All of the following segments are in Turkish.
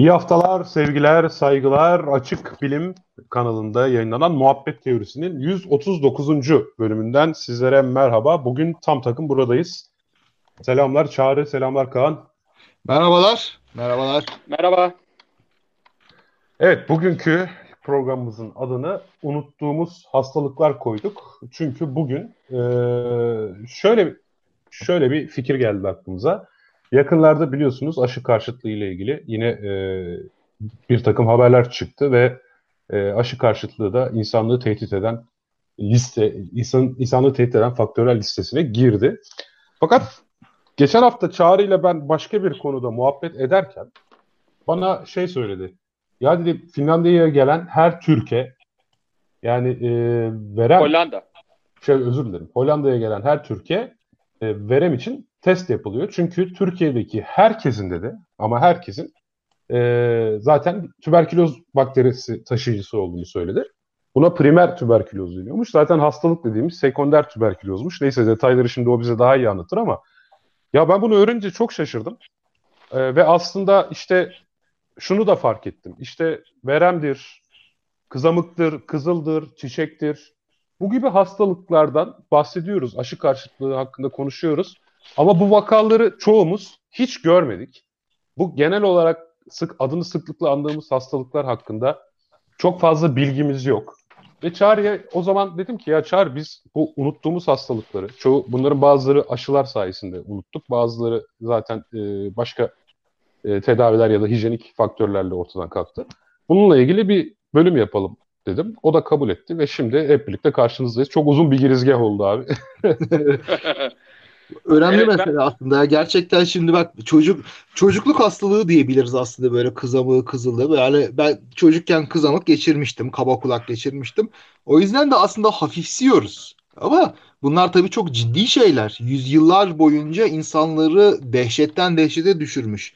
İyi haftalar, sevgiler, saygılar. Açık Bilim kanalında yayınlanan Muhabbet Teorisi'nin 139. bölümünden sizlere merhaba. Bugün tam takım buradayız. Selamlar Çağrı, selamlar Kaan. Merhabalar. Merhabalar. Merhaba. Evet, bugünkü programımızın adını unuttuğumuz hastalıklar koyduk. Çünkü bugün e, şöyle şöyle bir fikir geldi aklımıza. Yakınlarda biliyorsunuz aşı karşıtlığı ile ilgili yine e, bir takım haberler çıktı ve e, aşı karşıtlığı da insanlığı tehdit eden liste, insan, insanlığı tehdit eden faktörel listesine girdi. Fakat geçen hafta Çağrı ile ben başka bir konuda muhabbet ederken bana şey söyledi. Ya dedi Finlandiya'ya gelen her Türkiye yani e, veren Hollanda. Şey özür dilerim. Hollanda'ya gelen her Türkiye e, verem için test yapılıyor. Çünkü Türkiye'deki herkesin dedi ama herkesin e, zaten tüberküloz bakterisi taşıyıcısı olduğunu söyledi. Buna primer tüberküloz deniyormuş. Zaten hastalık dediğimiz sekonder tüberkülozmuş. Neyse detayları şimdi o bize daha iyi anlatır ama ya ben bunu öğrenince çok şaşırdım. E, ve aslında işte şunu da fark ettim. İşte veremdir, kızamıktır, kızıldır, çiçektir. Bu gibi hastalıklardan bahsediyoruz. Aşı karşıtlığı hakkında konuşuyoruz. Ama bu vakaları çoğumuz hiç görmedik. Bu genel olarak sık adını sıklıkla andığımız hastalıklar hakkında çok fazla bilgimiz yok. Ve Çağrı'ya o zaman dedim ki ya Çağrı biz bu unuttuğumuz hastalıkları, çoğu bunların bazıları aşılar sayesinde unuttuk. Bazıları zaten e, başka e, tedaviler ya da hijyenik faktörlerle ortadan kalktı. Bununla ilgili bir bölüm yapalım dedim. O da kabul etti ve şimdi hep birlikte karşınızdayız. Çok uzun bir girizgah oldu abi. Önemli evet, mesele ben... aslında. Gerçekten şimdi bak çocuk çocukluk hastalığı diyebiliriz aslında böyle kızamığı, kızılığı. Yani ben çocukken kızamık geçirmiştim, kaba kulak geçirmiştim. O yüzden de aslında hafifsiyoruz. Ama bunlar tabii çok ciddi şeyler. Yüzyıllar boyunca insanları dehşetten dehşete düşürmüş.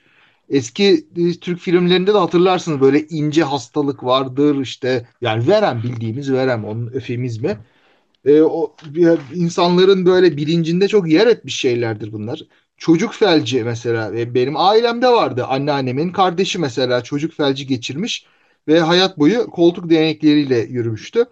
Eski e, Türk filmlerinde de hatırlarsınız böyle ince hastalık vardır işte yani verem bildiğimiz verem onun öfemizmi e, o insanların böyle bilincinde çok yer etmiş şeylerdir bunlar. Çocuk felci mesela ve benim ailemde vardı. Anneannemin kardeşi mesela çocuk felci geçirmiş ve hayat boyu koltuk değnekleriyle yürümüştü.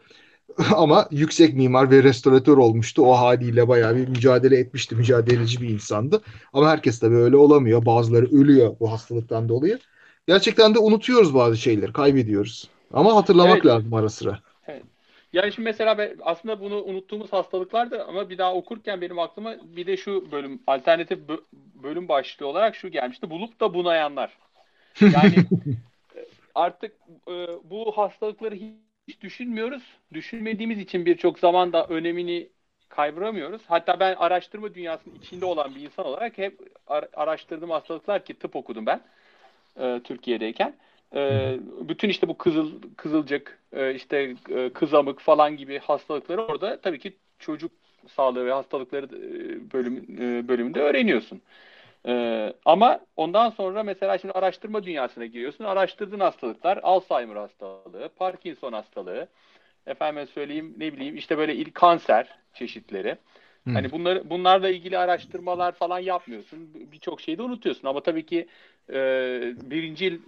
Ama yüksek mimar ve restoratör olmuştu. O haliyle bayağı bir mücadele etmişti. Mücadeleci bir insandı. Ama herkes tabii öyle olamıyor. Bazıları ölüyor bu hastalıktan dolayı. Gerçekten de unutuyoruz bazı şeyleri, kaybediyoruz. Ama hatırlamak evet. lazım ara sıra. Yani şimdi mesela ben, aslında bunu unuttuğumuz hastalıklardı ama bir daha okurken benim aklıma bir de şu bölüm alternatif bölüm başlığı olarak şu gelmişti. Bulup da bunayanlar. Yani artık e, bu hastalıkları hiç düşünmüyoruz. Düşünmediğimiz için birçok zaman da önemini kayberamıyoruz. Hatta ben araştırma dünyasının içinde olan bir insan olarak hep araştırdığım hastalıklar ki tıp okudum ben e, Türkiye'deyken. E, bütün işte bu kızıl kızılcık, e, işte e, kızamık falan gibi hastalıkları orada tabii ki çocuk sağlığı ve hastalıkları e, bölüm, e, bölümünde öğreniyorsun. E, ama ondan sonra mesela şimdi araştırma dünyasına giriyorsun. Araştırdığın hastalıklar Alzheimer hastalığı, Parkinson hastalığı, efendim söyleyeyim ne bileyim işte böyle il kanser çeşitleri. Hmm. Hani bunlar bunlarla ilgili araştırmalar falan yapmıyorsun. Birçok şeyi de unutuyorsun. Ama tabii ki e, birinci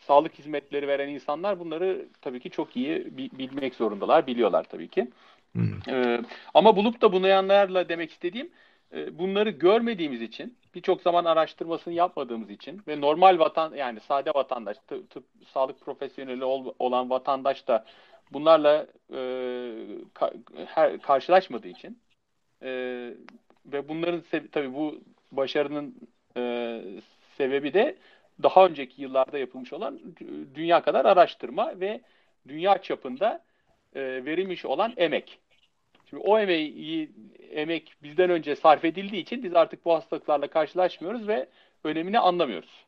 sağlık hizmetleri veren insanlar bunları tabii ki çok iyi bilmek zorundalar, biliyorlar tabii ki. Hmm. Ee, ama bulup da bunayanlarla demek istediğim e, bunları görmediğimiz için, birçok zaman araştırmasını yapmadığımız için ve normal vatan yani sade vatandaş, tıp, tıp sağlık profesyoneli ol, olan vatandaş da bunlarla e, ka, her, karşılaşmadığı için e, ve bunların tabii bu başarının e, sebebi de daha önceki yıllarda yapılmış olan dünya kadar araştırma ve dünya çapında e, verilmiş olan emek. Şimdi o emeği, emek bizden önce sarf edildiği için biz artık bu hastalıklarla karşılaşmıyoruz ve önemini anlamıyoruz.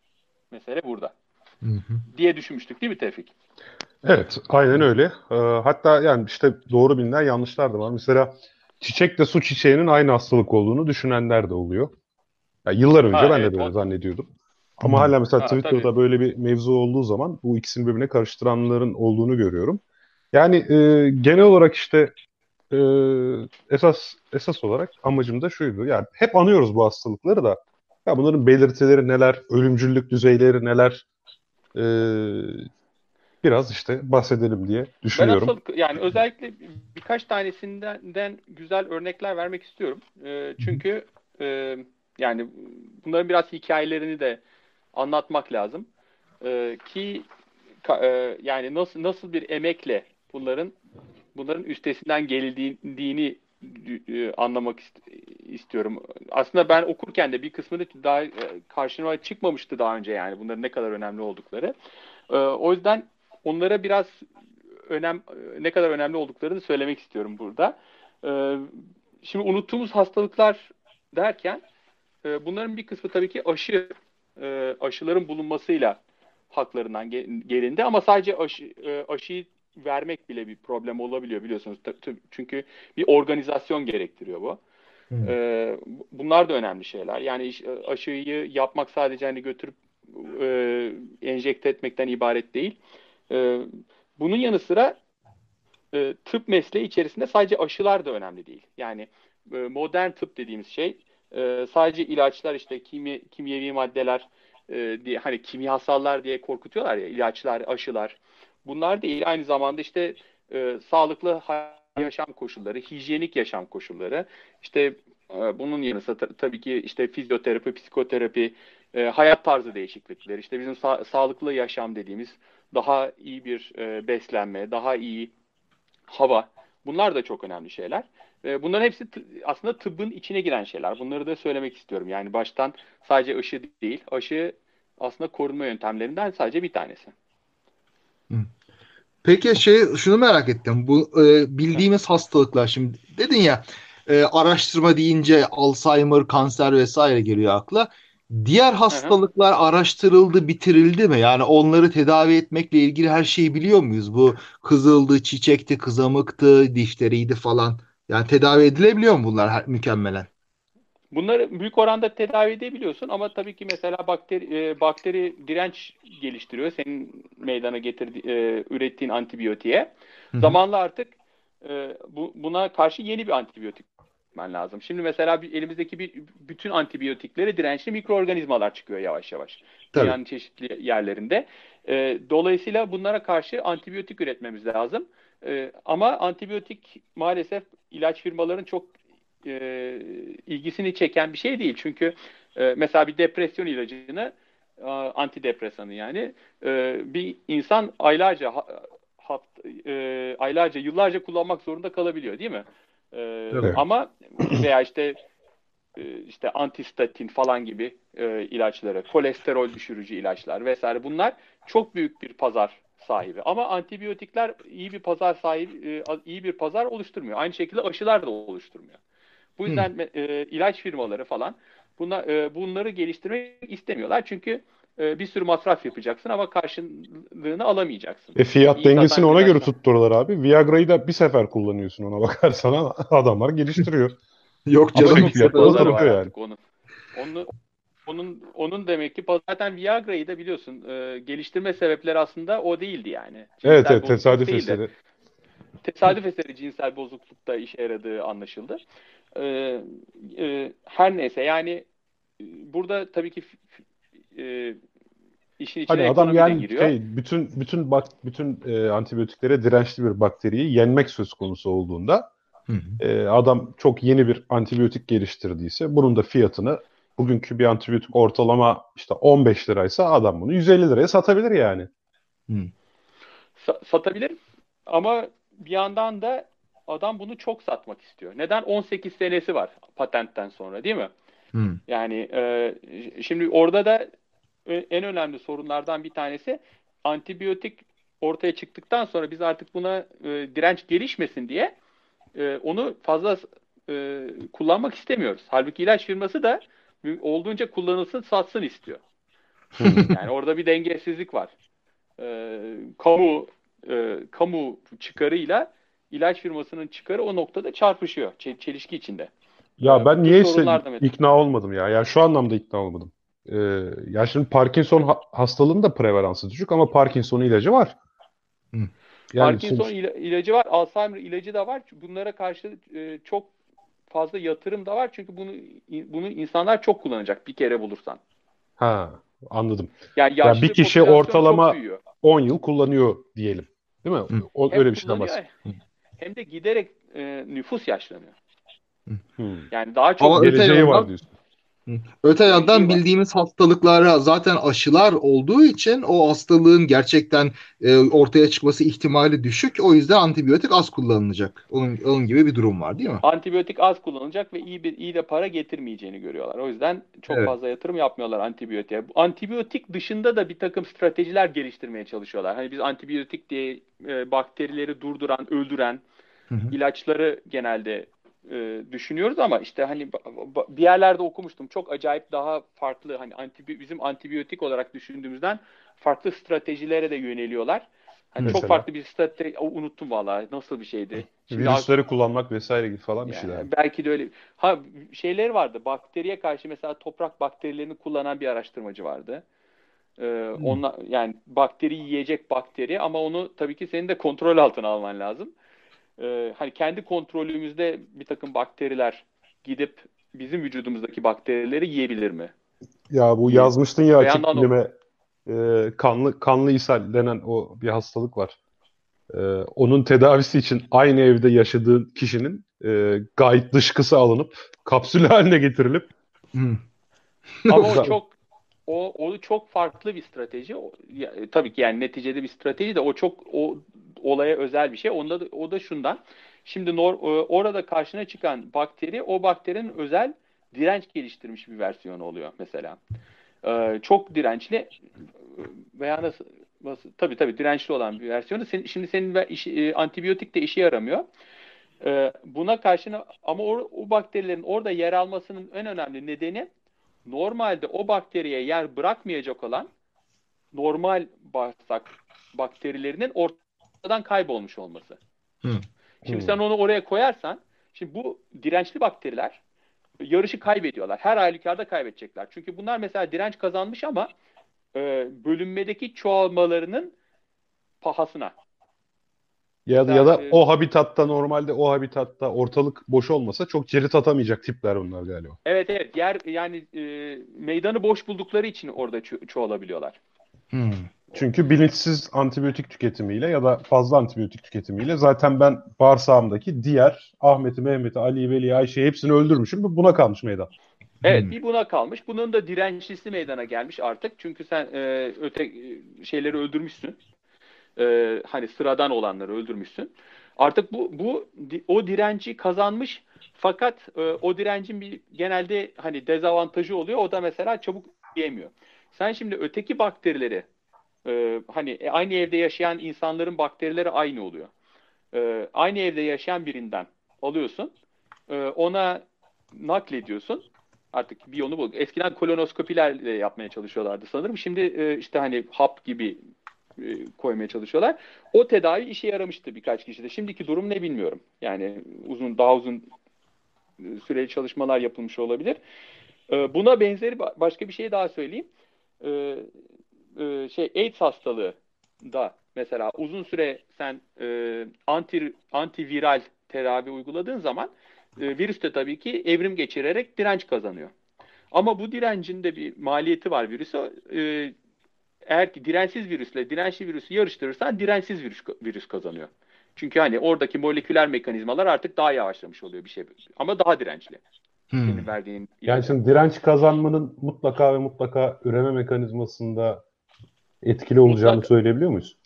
Mesele burada. Hı hı. Diye düşünmüştük değil mi Tevfik? Evet, aynen öyle. Ee, hatta yani işte doğru bilinen yanlışlar da var. Mesela çiçekle su çiçeğinin aynı hastalık olduğunu düşünenler de oluyor. Yani yıllar önce ha, ben evet, de böyle o... zannediyordum. Ama hala mesela ha, Twitter'da tabii. böyle bir mevzu olduğu zaman bu ikisini birbirine karıştıranların olduğunu görüyorum. Yani e, genel olarak işte e, esas esas olarak amacım da şuydu. Yani hep anıyoruz bu hastalıkları da. Ya bunların belirtileri neler, ölümcüllük düzeyleri neler, e, biraz işte bahsedelim diye düşünüyorum. Ben hastalık yani özellikle birkaç tanesinden güzel örnekler vermek istiyorum. E, çünkü e, yani bunların biraz hikayelerini de anlatmak lazım. E, ki ka, e, yani nasıl nasıl bir emekle bunların bunların üstesinden geldiğini e, anlamak ist istiyorum. Aslında ben okurken de bir kısmını daha e, karşıma çıkmamıştı daha önce yani bunların ne kadar önemli oldukları. E, o yüzden onlara biraz önem ne kadar önemli olduklarını söylemek istiyorum burada. E, şimdi unuttuğumuz hastalıklar derken e, bunların bir kısmı tabii ki aşı e, aşıların bulunmasıyla haklarından gelindi ama sadece aşı, e, aşıyı vermek bile bir problem olabiliyor biliyorsunuz. Çünkü bir organizasyon gerektiriyor bu. Hmm. Ee, bunlar da önemli şeyler. Yani aşıyı yapmak sadece hani götürüp e, enjekte etmekten ibaret değil. E, bunun yanı sıra e, tıp mesleği içerisinde sadece aşılar da önemli değil. Yani e, modern tıp dediğimiz şey e, sadece ilaçlar işte kimi, kimyevi maddeler e, diye hani kimyasallar diye korkutuyorlar ya ilaçlar, aşılar. Bunlar değil aynı zamanda işte e, sağlıklı yaşam koşulları, hijyenik yaşam koşulları, işte e, bunun yanı sıra tabii ki işte fizyoterapi, psikoterapi, e, hayat tarzı değişiklikleri, işte bizim sa- sağlıklı yaşam dediğimiz daha iyi bir e, beslenme, daha iyi hava. Bunlar da çok önemli şeyler. Bunların hepsi aslında tıbbın içine giren şeyler. Bunları da söylemek istiyorum. Yani baştan sadece aşı değil, aşı aslında korunma yöntemlerinden sadece bir tanesi. Peki şey şunu merak ettim. Bu e, bildiğimiz hastalıklar şimdi dedin ya e, araştırma deyince Alzheimer, kanser vesaire geliyor akla. Diğer hastalıklar araştırıldı, bitirildi mi? Yani onları tedavi etmekle ilgili her şeyi biliyor muyuz? Bu kızıldı, çiçekti, kızamıktı, difteriydi falan. Yani tedavi edilebiliyor mu bunlar her, mükemmelen? Bunları büyük oranda tedavi edebiliyorsun ama tabii ki mesela bakteri e, bakteri direnç geliştiriyor senin meydana getirdiği e, ürettiğin antibiyotiğe. Hı-hı. Zamanla artık e, bu, buna karşı yeni bir antibiyotik ben lazım. Şimdi mesela bir, elimizdeki bir, bütün antibiyotiklere dirençli mikroorganizmalar çıkıyor yavaş yavaş. Tabii. Dünyanın çeşitli yerlerinde. E, dolayısıyla bunlara karşı antibiyotik üretmemiz lazım. E, ama antibiyotik maalesef ilaç firmaların çok e, ilgisini çeken bir şey değil. Çünkü e, mesela bir depresyon ilacını e, antidepresanı yani e, bir insan aylarca haft, e, aylarca yıllarca kullanmak zorunda kalabiliyor değil mi? E, evet. Ama veya işte e, işte antistatin falan gibi e, ilaçları, kolesterol düşürücü ilaçlar vesaire bunlar çok büyük bir pazar sahibi. Ama antibiyotikler iyi bir pazar sahibi, e, iyi bir pazar oluşturmuyor. Aynı şekilde aşılar da oluşturmuyor. Bu yüzden hmm. e, ilaç firmaları falan buna, e, bunları geliştirmek istemiyorlar. Çünkü e, bir sürü masraf yapacaksın ama karşılığını alamayacaksın. E fiyat İyi dengesini ona göre tuttururlar abi. Viagra'yı da bir sefer kullanıyorsun ona bakarsan adamlar geliştiriyor. Yok canım. Ama yani. Onun, onun, onun, onun demek ki zaten Viagra'yı da biliyorsun e, geliştirme sebepleri aslında o değildi yani. Cinsel evet evet tesadüf eseri. Tesadüf eseri cinsel bozuklukta işe yaradığı anlaşıldı. E, e, her neyse yani e, burada tabii ki e, işin içine hani adam yani giriyor. Şey, bütün bütün bak bütün e, antibiyotiklere dirençli bir bakteriyi yenmek söz konusu olduğunda E, adam çok yeni bir antibiyotik geliştirdiyse bunun da fiyatını bugünkü bir antibiyotik ortalama işte 15 liraysa adam bunu 150 liraya satabilir yani. Sa- satabilir ama bir yandan da adam bunu çok satmak istiyor. Neden? 18 senesi var patentten sonra değil mi? Hmm. Yani e, şimdi orada da en önemli sorunlardan bir tanesi antibiyotik ortaya çıktıktan sonra biz artık buna e, direnç gelişmesin diye e, onu fazla e, kullanmak istemiyoruz. Halbuki ilaç firması da olduğunca kullanılsın, satsın istiyor. Yani orada bir dengesizlik var. E, kamu e, kamu çıkarıyla ilaç firmasının çıkarı o noktada çarpışıyor. Çelişki içinde. Ya ben niye ikna olmadım ya. Ya şu anlamda ikna olmadım. Ee, ya şimdi Parkinson ha- hastalığının da prevalansı düşük ama Parkinson ilacı var. Hı. Yani Parkinson sonuç... ilacı var, Alzheimer ilacı da var. Bunlara karşı e, çok fazla yatırım da var. Çünkü bunu bunu insanlar çok kullanacak bir kere bulursan. Ha. Anladım. Yani Yani yaşlı bir kişi ortalama- çok büyüyor. 10 yıl kullanıyor diyelim. Değil mi? Hı. O, Hem öyle bir şeyden bahsediyorum. Hem de giderek e, nüfus yaşlanıyor. Hmm. Yani daha çok Ama Geleceği var diyorsun. Öte yandan bildiğimiz hastalıklara zaten aşılar olduğu için o hastalığın gerçekten e, ortaya çıkması ihtimali düşük. O yüzden antibiyotik az kullanılacak. Onun, onun gibi bir durum var değil mi? antibiyotik az kullanılacak ve iyi bir iyi de para getirmeyeceğini görüyorlar. O yüzden çok Evet. fazla yatırım yapmıyorlar antibiyotiğe. Antibiyotik dışında da bir takım stratejiler geliştirmeye çalışıyorlar. Hani biz antibiyotik diye e, bakterileri durduran, öldüren Hı hı. ilaçları genelde e, düşünüyoruz ama işte hani bir yerlerde okumuştum. Çok acayip daha farklı hani antibi bizim antibiyotik olarak düşündüğümüzden farklı stratejilere de yöneliyorlar. Hani Mesela? çok farklı bir strateji unuttum vallahi nasıl bir şeydi. Şimdi Virüsleri kullanmak vesaire gibi falan bir yani şeyler. belki de öyle. Ha şeyleri vardı. Bakteriye karşı mesela toprak bakterilerini kullanan bir araştırmacı vardı. Ee, onla, yani bakteri yiyecek bakteri ama onu tabii ki senin de kontrol altına alman lazım. Ee, hani kendi kontrolümüzde bir takım bakteriler gidip bizim vücudumuzdaki bakterileri yiyebilir mi? Ya bu yazmıştın ya açık bilime e, kanlı kanlı ishal denen o bir hastalık var. E, onun tedavisi için aynı evde yaşadığın kişinin e, gayet dışkısı alınıp kapsül haline getirilip Hı. Ama o çok o, o çok farklı bir strateji. O, ya, e, tabii ki yani neticede bir strateji de o çok o olaya özel bir şey. Onda da, o da şundan. Şimdi nor, e, orada karşına çıkan bakteri o bakterinin özel direnç geliştirmiş bir versiyonu oluyor mesela. E, çok dirençli e, veya nasıl, nasıl tabii tabii dirençli olan bir versiyonu. Senin, şimdi senin e, antibiyotik de işe yaramıyor. E, buna karşına ama o, o bakterilerin orada yer almasının en önemli nedeni normalde o bakteriye yer bırakmayacak olan normal bağırsak bakterilerinin ortadan kaybolmuş olması. Hı. Şimdi Hmm. sen onu oraya koyarsan, şimdi bu dirençli bakteriler yarışı kaybediyorlar. Her halükarda kaybedecekler. Çünkü bunlar mesela direnç kazanmış ama e, bölünmedeki çoğalmalarının pahasına. Ya da ya da o habitatta normalde o habitatta ortalık boş olmasa çok cirit atamayacak tipler bunlar galiba. Evet evet yer yani e, meydanı boş buldukları için orada ço- çoğalabiliyorlar. Hı. Çünkü bilinçsiz antibiyotik tüketimiyle ya da fazla antibiyotik tüketimiyle zaten ben bağırsağımdaki diğer Ahmet'i, Mehmet'i, Ali'yi, Veli'yi, Ayşe'yi hepsini öldürmüşüm. Bu Buna kalmış meydan. Evet Hmm. bir buna kalmış. Bunun da dirençlisi meydana gelmiş artık. Çünkü sen e, öte e, şeyleri öldürmüşsün. E, hani sıradan olanları öldürmüşsün. Artık bu bu o direnci kazanmış fakat e, o direncin bir genelde hani dezavantajı oluyor. O da mesela çabuk yemiyor. Sen şimdi öteki bakterileri e, hani e, aynı evde yaşayan insanların bakterileri aynı oluyor. E, aynı evde yaşayan birinden alıyorsun. E, ona naklediyorsun. Artık bir yolu bu. Eskiden kolonoskopilerle yapmaya çalışıyorlardı sanırım. Şimdi e, işte hani hap gibi koymaya çalışıyorlar. O tedavi işe yaramıştı birkaç kişide. Şimdiki durum ne bilmiyorum. Yani uzun daha uzun e, süreli çalışmalar yapılmış olabilir. E, buna benzeri ba- başka bir şey daha söyleyeyim. E, e, şey AIDS hastalığı da mesela uzun süre sen e, anti antiviral tedavi uyguladığın zaman e, virüs de tabii ki evrim geçirerek direnç kazanıyor. Ama bu direncin de bir maliyeti var virüse. E, eğer ki dirençsiz virüsle dirençli virüsü yarıştırırsan dirençsiz virüs, virüs kazanıyor. Çünkü hani oradaki moleküler mekanizmalar artık daha yavaşlamış oluyor bir şey. Ama daha dirençli. Hı. Senin verdiğin Yani şimdi direnç kazanmanın mutlaka ve mutlaka üreme mekanizmasında etkili olacağını Mutlaka. söyleyebiliyor muyuz?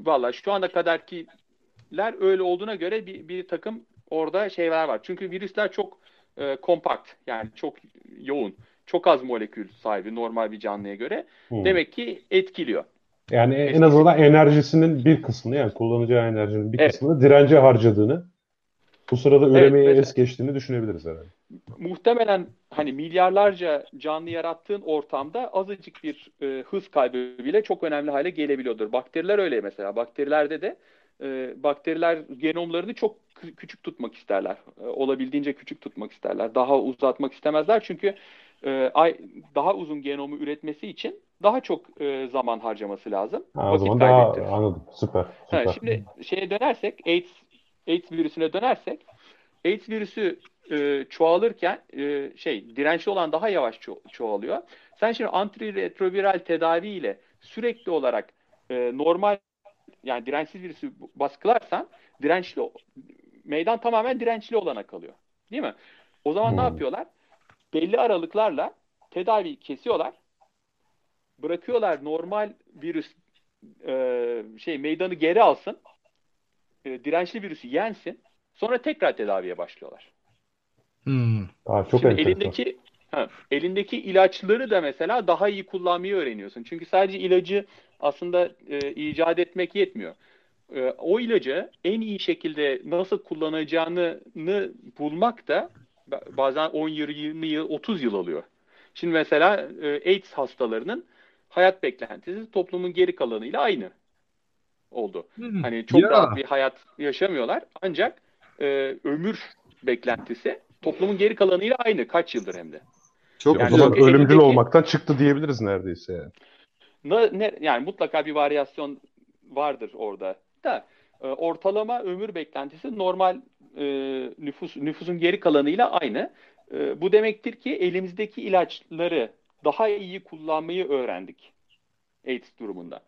Valla şu ana kadarkiler öyle olduğuna göre bir, bir takım orada şeyler var. Çünkü virüsler çok e, kompakt yani çok yoğun. Çok az molekül sahibi normal bir canlıya göre. Hmm. Demek ki etkiliyor. Yani en Eskisi- azından enerjisinin bir kısmını yani kullanacağı enerjinin bir Evet. kısmını dirence harcadığını bu sırada üremeyi mesela- es geçtiğini düşünebiliriz herhalde. Muhtemelen hani milyarlarca canlı yarattığın ortamda azıcık bir e, hız kaybı bile çok önemli hale gelebiliyordur. Bakteriler öyle mesela. Bakterilerde de e, bakteriler genomlarını çok kü- küçük tutmak isterler. E, olabildiğince küçük tutmak isterler. Daha uzatmak istemezler çünkü e, ay, daha uzun genomu üretmesi için daha çok e, zaman harcaması lazım. Ha, o zaman daha anladım. Süper. Ha, Süper. şimdi şeye dönersek AIDS AIDS virüsüne dönersek AIDS virüsü e, çoğalırken e, şey dirençli olan daha yavaş ço- çoğalıyor. Sen şimdi antiretroviral tedaviyle sürekli olarak e, normal yani dirençsiz virüsü baskılarsan dirençli meydan tamamen dirençli olana kalıyor. Değil mi? O zaman hmm. ne yapıyorlar? Belli aralıklarla tedavi kesiyorlar. Bırakıyorlar normal virüs e, şey meydanı geri alsın. E, dirençli virüsü yensin. Sonra tekrar tedaviye başlıyorlar. Hmm. Aa, çok Şimdi elindeki ha, elindeki ilaçları da mesela daha iyi kullanmayı öğreniyorsun. Çünkü sadece ilacı aslında e, icat etmek yetmiyor. E, o ilacı en iyi şekilde nasıl kullanacağını bulmak da bazen 10 yıl, 20 yıl, 30 yıl alıyor. Şimdi mesela e, AIDS hastalarının hayat beklentisi toplumun geri kalanıyla aynı oldu. Hmm. Hani çok ya. rahat bir hayat yaşamıyorlar ancak e, ömür beklentisi toplumun geri kalanıyla aynı kaç yıldır hem de. Çok yani o zaman ölümcül elindeki, olmaktan çıktı diyebiliriz neredeyse yani. Ne, ne, yani mutlaka bir varyasyon vardır orada da e, ortalama ömür beklentisi normal e, nüfus nüfusun geri kalanıyla aynı. E, bu demektir ki elimizdeki ilaçları daha iyi kullanmayı öğrendik AIDS durumunda.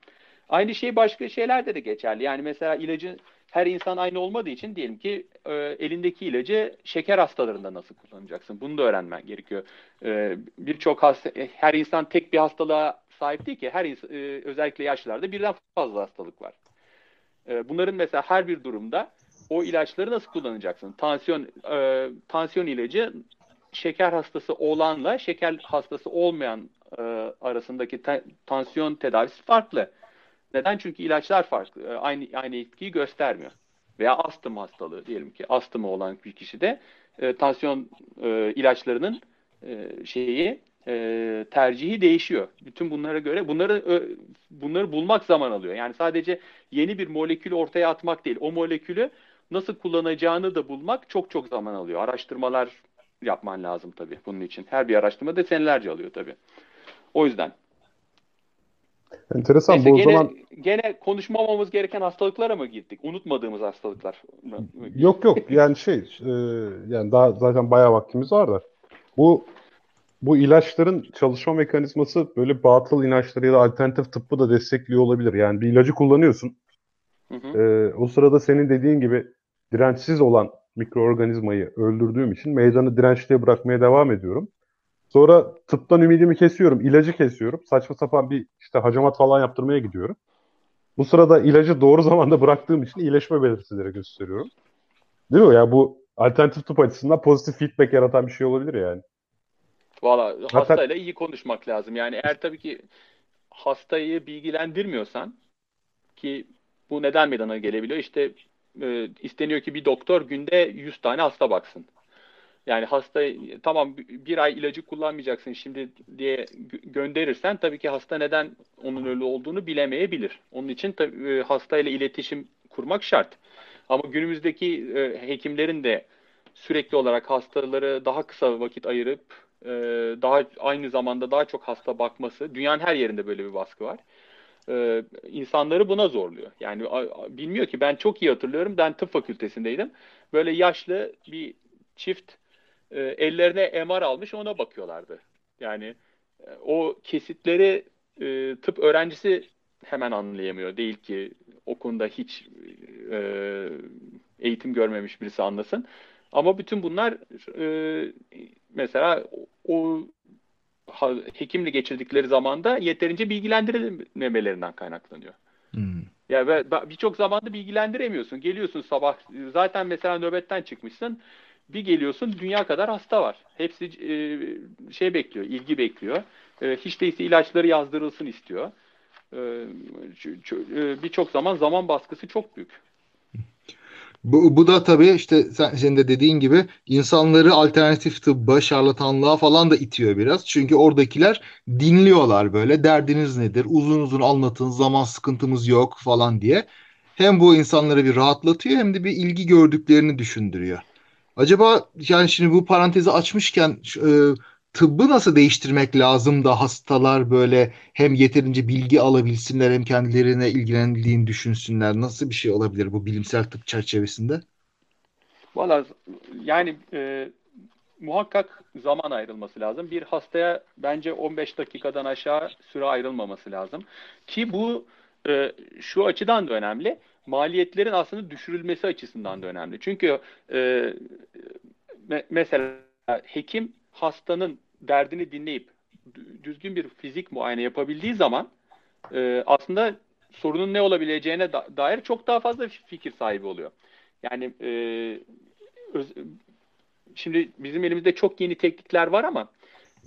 Aynı şey başka şeylerde de geçerli. Yani mesela ilacı her insan aynı olmadığı için diyelim ki e, elindeki ilacı şeker hastalarında nasıl kullanacaksın? Bunu da öğrenmen gerekiyor. E, Birçok hasta, her insan tek bir hastalığa sahip değil ki. Her insan, e, özellikle yaşlılarda birden fazla hastalık var. E, bunların mesela her bir durumda o ilaçları nasıl kullanacaksın? Tansiyon e, tansiyon ilacı şeker hastası olanla şeker hastası olmayan e, arasındaki te, tansiyon tedavisi farklı. Neden? Çünkü ilaçlar farklı. E, aynı aynı etkiyi göstermiyor. Veya astım hastalığı diyelim ki astımı olan bir kişide e, tansiyon e, ilaçlarının e, şeyi e, tercihi değişiyor. Bütün bunlara göre bunları bunları bulmak zaman alıyor. Yani sadece yeni bir molekülü ortaya atmak değil. O molekülü nasıl kullanacağını da bulmak çok çok zaman alıyor. Araştırmalar yapman lazım tabii bunun için. Her bir araştırma da senelerce alıyor tabii. O yüzden. Enteresan. Neyse, bu gene, zaman gene konuşmamamız gereken hastalıklara mı gittik? Unutmadığımız hastalıklar. Yok yok yani şey e, yani daha zaten bayağı vaktimiz var da bu bu ilaçların çalışma mekanizması böyle batıl inançları ya da alternatif tıbbı da destekliyor olabilir. Yani bir ilacı kullanıyorsun. Hı hı. E, o sırada senin dediğin gibi dirençsiz olan mikroorganizmayı öldürdüğüm için meydanı dirençliye bırakmaya devam ediyorum. Sonra tıptan ümidimi kesiyorum, ilacı kesiyorum. Saçma sapan bir işte hacamat falan yaptırmaya gidiyorum. Bu sırada ilacı doğru zamanda bıraktığım için iyileşme belirtileri gösteriyorum. Değil mi? Yani bu alternatif tıp açısından pozitif feedback yaratan bir şey olabilir yani. Valla hastayla iyi konuşmak lazım. Yani eğer tabii ki hastayı bilgilendirmiyorsan ki bu neden meydana gelebiliyor? İşte e, isteniyor ki bir doktor günde 100 tane hasta baksın. Yani hasta tamam bir ay ilacı kullanmayacaksın şimdi diye gönderirsen tabii ki hasta neden onun öyle olduğunu bilemeyebilir. Onun için tabii, e, hastayla iletişim kurmak şart. Ama günümüzdeki e, hekimlerin de sürekli olarak hastaları daha kısa vakit ayırıp e, daha aynı zamanda daha çok hasta bakması, dünyanın her yerinde böyle bir baskı var. E, insanları buna zorluyor. Yani bilmiyor ki ben çok iyi hatırlıyorum. Ben tıp fakültesindeydim. Böyle yaşlı bir çift e, ellerine MR almış ona bakıyorlardı. Yani e, o kesitleri e, tıp öğrencisi hemen anlayamıyor. Değil ki okunda hiç e, eğitim görmemiş birisi anlasın. Ama bütün bunlar e, mesela o hekimle geçirdikleri zamanda yeterince bilgilendirilmemelerinden kaynaklanıyor. Hmm. Ya ve birçok zamanda bilgilendiremiyorsun. Geliyorsun sabah zaten mesela nöbetten çıkmışsın. Bir geliyorsun dünya kadar hasta var. Hepsi e, şey bekliyor, ilgi bekliyor. E, hiç değilse ilaçları yazdırılsın istiyor. E, e birçok zaman zaman baskısı çok büyük. Bu, bu da tabii işte sen, senin de dediğin gibi insanları alternatif tıbba, şarlatanlığa falan da itiyor biraz. Çünkü oradakiler dinliyorlar böyle derdiniz nedir, uzun uzun anlatın, zaman sıkıntımız yok falan diye. Hem bu insanları bir rahatlatıyor hem de bir ilgi gördüklerini düşündürüyor. Acaba yani şimdi bu parantezi açmışken e, tıbbı nasıl değiştirmek lazım da hastalar böyle hem yeterince bilgi alabilsinler hem kendilerine ilgilendiğini düşünsünler. Nasıl bir şey olabilir bu bilimsel tıp çerçevesinde? Valla yani e, muhakkak zaman ayrılması lazım. Bir hastaya bence 15 dakikadan aşağı süre ayrılmaması lazım. Ki bu e, şu açıdan da önemli. Maliyetlerin aslında düşürülmesi açısından da önemli. Çünkü e, me- mesela hekim hastanın derdini dinleyip düzgün bir fizik muayene yapabildiği zaman e, aslında sorunun ne olabileceğine da- dair çok daha fazla fikir sahibi oluyor. Yani e, öz- şimdi bizim elimizde çok yeni teknikler var ama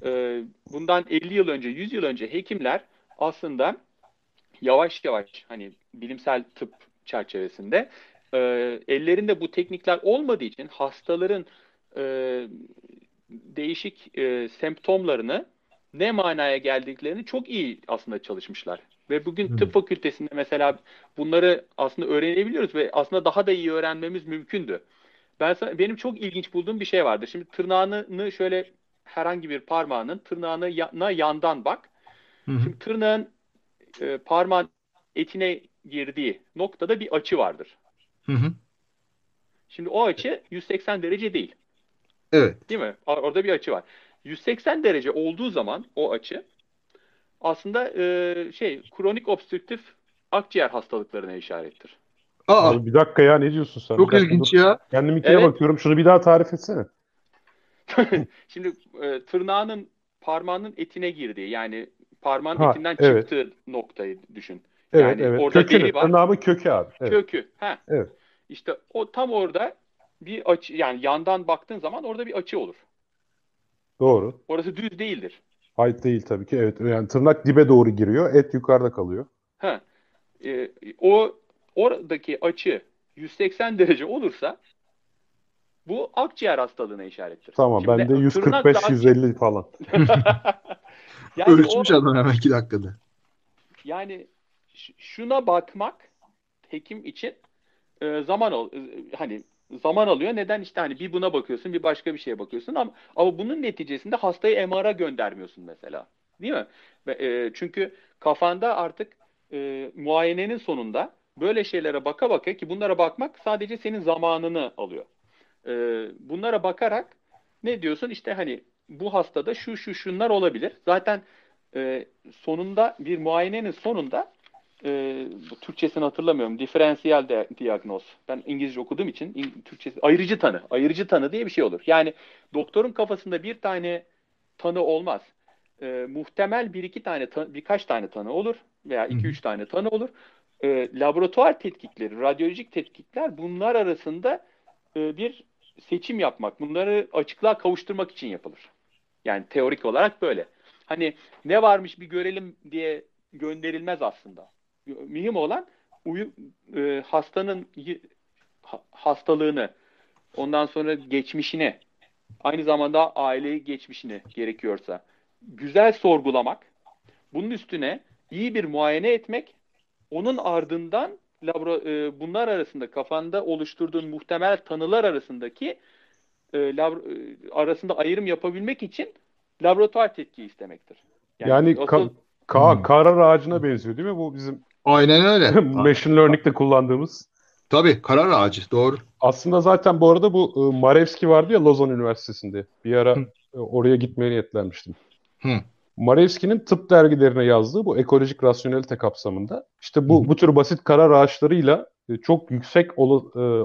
e, bundan 50 yıl önce, 100 yıl önce hekimler aslında yavaş yavaş hani bilimsel tıp çerçevesinde e, ellerinde bu teknikler olmadığı için hastaların e, değişik e, semptomlarını ne manaya geldiklerini çok iyi aslında çalışmışlar. Ve bugün tıp fakültesinde mesela bunları aslında öğrenebiliyoruz ve aslında daha da iyi öğrenmemiz mümkündü. Ben sana, benim çok ilginç bulduğum bir şey vardı. Şimdi tırnağını şöyle herhangi bir parmağının tırnağına yandan bak. Hı hı. Şimdi tırnağın e, parmağın etine girdiği noktada bir açı vardır. Hı hı. Şimdi o açı 180 derece değil. Evet. Değil mi? Orada bir açı var. 180 derece olduğu zaman o açı aslında e, şey kronik obstrüktif akciğer hastalıklarına işarettir. Aa, Abi bir dakika ya ne diyorsun sen? Çok ilginç ya. Kendiminkine evet. bakıyorum. Şunu bir daha tarif etsene. Şimdi e, tırnağının parmağının etine girdiği yani parmağın ha, etinden evet. çıktığı noktayı düşün. Evet yani evet. Orada Kökünü, deri var. Tırnağımın kökü abi. Evet. Kökü. Ha. Evet. İşte o tam orada bir açı yani yandan baktığın zaman orada bir açı olur. Doğru. Orası düz değildir. Hayır değil tabii ki. Evet. Yani tırnak dibe doğru giriyor. Et yukarıda kalıyor. Ha. Ee, o oradaki açı 180 derece olursa bu akciğer hastalığına işarettir. Tamam Şimdi, ben de 145-150 falan. yani Ölçmüş o, adam hemen 2 dakikada. Yani şuna bakmak hekim için e, zaman ol, e, hani zaman alıyor. Neden? işte hani bir buna bakıyorsun, bir başka bir şeye bakıyorsun ama ama bunun neticesinde hastayı MR'a göndermiyorsun mesela. Değil mi? E, çünkü kafanda artık e, muayenenin sonunda böyle şeylere baka baka ki bunlara bakmak sadece senin zamanını alıyor. E, bunlara bakarak ne diyorsun? İşte hani bu hastada şu şu şunlar olabilir. Zaten e, sonunda bir muayenenin sonunda e, Türkçesini hatırlamıyorum. Diferansiyel de, diagnoz. Ben İngilizce okuduğum için in, Türkçesi ayırıcı tanı. Ayırıcı tanı diye bir şey olur. Yani doktorun kafasında bir tane tanı olmaz. E, muhtemel bir iki tane birkaç tane tanı olur veya iki üç tane tanı olur. E, laboratuvar tetkikleri, radyolojik tetkikler bunlar arasında e, bir seçim yapmak, bunları açıklığa kavuşturmak için yapılır. Yani teorik olarak böyle. Hani ne varmış bir görelim diye gönderilmez aslında mühim olan uyu, e, hastanın hastalığını, ondan sonra geçmişini, aynı zamanda aileyi geçmişini gerekiyorsa güzel sorgulamak, bunun üstüne iyi bir muayene etmek, onun ardından labora, e, bunlar arasında kafanda oluşturduğun muhtemel tanılar arasındaki e, labro, e, arasında ayrım yapabilmek için laboratuvar tetkiği istemektir. Yani, yani asıl... ka- ka- hmm. karar ağacına benziyor değil mi bu bizim Aynen öyle. Machine Learning'de kullandığımız. Tabii karar ağacı doğru. Aslında zaten bu arada bu ıı, Marevski vardı ya Lozan Üniversitesi'nde. Bir ara Hı. Iı, oraya gitmeye niyetlenmiştim. Hı. Marevski'nin tıp dergilerine yazdığı bu ekolojik rasyonelite kapsamında işte bu Hı. bu tür basit karar ağaçlarıyla ıı, çok yüksek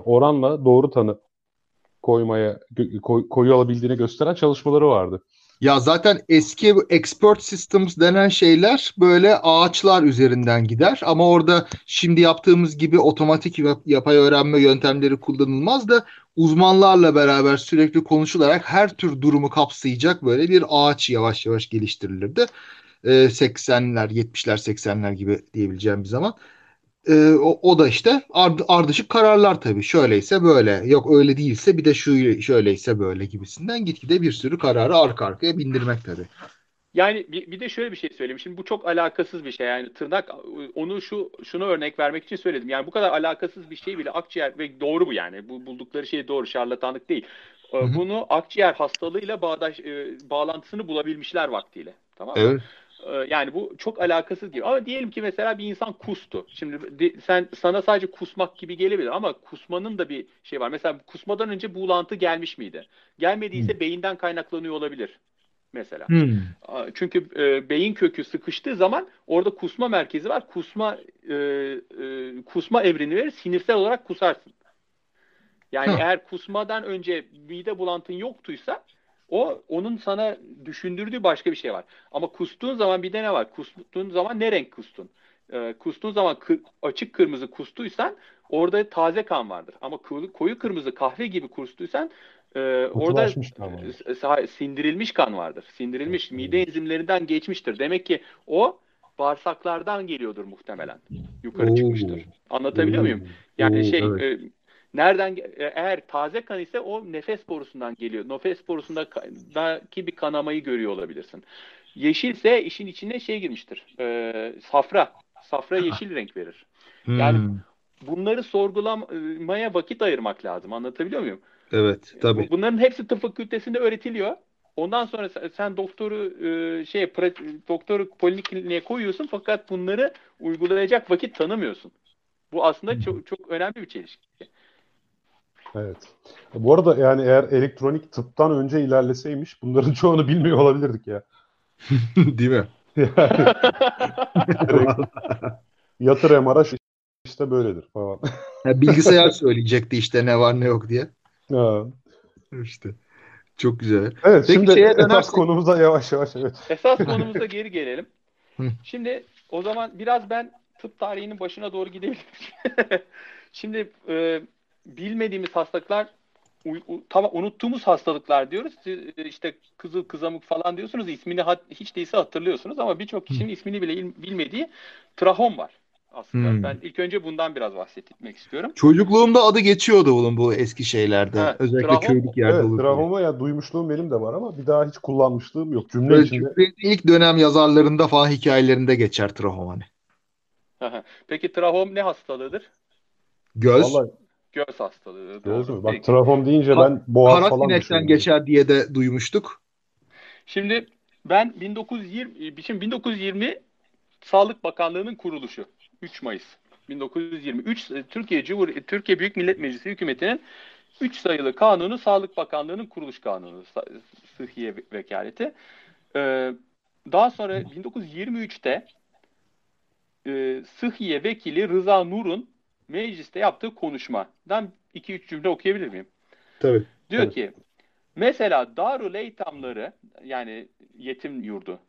oranla doğru tanı koymaya koy, koyu alabildiğini gösteren çalışmaları vardı. Ya zaten eski expert systems denen şeyler böyle ağaçlar üzerinden gider ama orada şimdi yaptığımız gibi otomatik yapay öğrenme yöntemleri kullanılmaz da uzmanlarla beraber sürekli konuşularak her tür durumu kapsayacak böyle bir ağaç yavaş yavaş geliştirilirdi. 80'ler, 70'ler, 80'ler gibi diyebileceğim bir zaman e, o, o da işte ard, ardışık kararlar tabii. Şöyleyse böyle. Yok öyle değilse bir de şu şöyleyse böyle gibisinden gitgide bir sürü kararı arka arkaya bindirmek tabii. Yani bir, bir de şöyle bir şey söyleyeyim. Şimdi bu çok alakasız bir şey. Yani tırnak onu şu şunu örnek vermek için söyledim. Yani bu kadar alakasız bir şey bile akciğer ve doğru bu yani. Bu buldukları şey doğru. Şarlatanlık değil. Hı-hı. Bunu akciğer hastalığıyla bağdaş e, bağlantısını bulabilmişler vaktiyle. Tamam mı? Evet. Ee, yani bu çok alakasız gibi. Ama diyelim ki mesela bir insan kustu. Şimdi sen sana sadece kusmak gibi gelebilir ama kusmanın da bir şey var. Mesela kusmadan önce buğulantı gelmiş miydi? Gelmediyse hmm. beyinden kaynaklanıyor olabilir mesela. Hmm. Çünkü e, beyin kökü sıkıştığı zaman orada kusma merkezi var. Kusma e, e, kusma evrini verir. Sinirsel olarak kusarsın. Yani Hı. eğer kusmadan önce mide bulantın yoktuysa o onun sana düşündürdüğü başka bir şey var. Ama kustuğun zaman bir de ne var? Kustuğun zaman ne renk kustun? Ee, kustuğun zaman kı- açık kırmızı kustuysan orada taze kan vardır. Ama koyu kırmızı kahve gibi kustuysan e, orada e, sindirilmiş kan vardır. Sindirilmiş evet. mide enzimlerinden geçmiştir. Demek ki o bağırsaklardan geliyordur muhtemelen. Yukarı Oo. çıkmıştır. Anlatabiliyor Oo. muyum? Yani Oo, şey evet. e, Nereden e, eğer taze kan ise o nefes borusundan geliyor. Nefes borusundaki bir kanamayı görüyor olabilirsin. Yeşilse işin içine şey girmiştir. E, safra. Safra yeşil renk verir. Yani hmm. bunları sorgulamaya vakit ayırmak lazım. Anlatabiliyor muyum? Evet, tabii. Bunların hepsi tıp fakültesinde öğretiliyor. Ondan sonra sen doktoru e, şey doktoru polikliniğe koyuyorsun fakat bunları uygulayacak vakit tanımıyorsun. Bu aslında çok çok önemli bir çelişki. Evet. Bu arada yani eğer elektronik tıptan önce ilerleseymiş bunların çoğunu bilmiyor olabilirdik ya. Değil mi? Yatır MR'a işte böyledir falan. Ya bilgisayar söyleyecekti işte ne var ne yok diye. Ha. İşte. Çok güzel. Evet Peki şimdi şeye esas dönersek... konumuza yavaş yavaş evet. Esas konumuza geri gelelim. Şimdi o zaman biraz ben tıp tarihinin başına doğru gidelim. şimdi e, bilmediğimiz hastalıklar tamam unuttuğumuz hastalıklar diyoruz. E, işte kızıl kızamık falan diyorsunuz. İsmini hiç değilse hatırlıyorsunuz ama birçok kişinin ismini bile bilmediği trahom var aslında. Hmm. Ben ilk önce bundan biraz bahsetmek istiyorum. Çocukluğumda adı geçiyordu bunun bu eski şeylerde. Ha, Özellikle trahom, köylük yerde evet, Trahoma ya duymuşluğum benim de var ama bir daha hiç kullanmışlığım yok. Cümle evet, içinde. İlk dönem yazarlarında falan hikayelerinde geçer trahom hani. Peki trahom ne hastalığıdır? Göz. Vallahi Göz hastalığı. Göz mü? Bak trafom deyince ben boğaz Kara falan düşünüyorum. geçer diye de duymuştuk. Şimdi ben 1920 şimdi 1920 Sağlık Bakanlığı'nın kuruluşu 3 Mayıs 1923 Türkiye Cumhuriyeti Türkiye Büyük Millet Meclisi hükümetinin 3 sayılı kanunu Sağlık Bakanlığı'nın kuruluş kanunu Sıhhiye Vekaleti. Ee, daha sonra 1923'te e, Sıhhiye Vekili Rıza Nur'un mecliste yaptığı konuşmadan 2-3 cümle okuyabilir miyim? Tabii. Diyor tabii. ki mesela Darul Eytamları yani yetim yurdu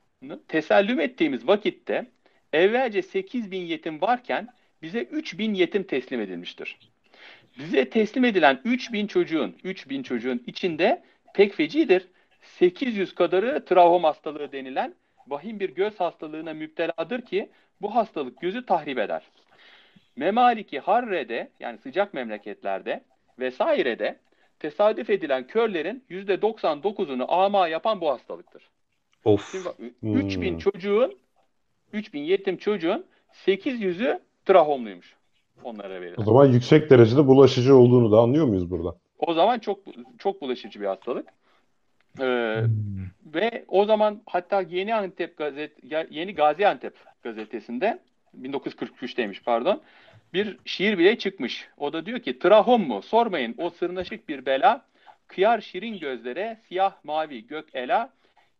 tesellüm ettiğimiz vakitte evvelce 8 bin yetim varken bize 3 bin yetim teslim edilmiştir. Bize teslim edilen 3 bin çocuğun 3 bin çocuğun içinde pek fecidir. 800 kadarı trahom hastalığı denilen vahim bir göz hastalığına müpteladır ki bu hastalık gözü tahrip eder. Memaliki Harre'de yani sıcak memleketlerde vesairede tesadüf edilen körlerin %99'unu ama yapan bu hastalıktır. Of. Şimdi bak, hmm. 3000 çocuğun 3000 yetim çocuğun 800'ü trahomluymuş. Onlara verilen. O zaman yüksek derecede bulaşıcı olduğunu da anlıyor muyuz burada? O zaman çok çok bulaşıcı bir hastalık. Ee, hmm. Ve o zaman hatta Yeni Antep gazet Yeni Gaziantep gazetesinde 1943'teymiş pardon. Bir şiir bile çıkmış. O da diyor ki trahom mu? Sormayın o sırnaşık bir bela. Kıyar şirin gözlere siyah mavi gök ela.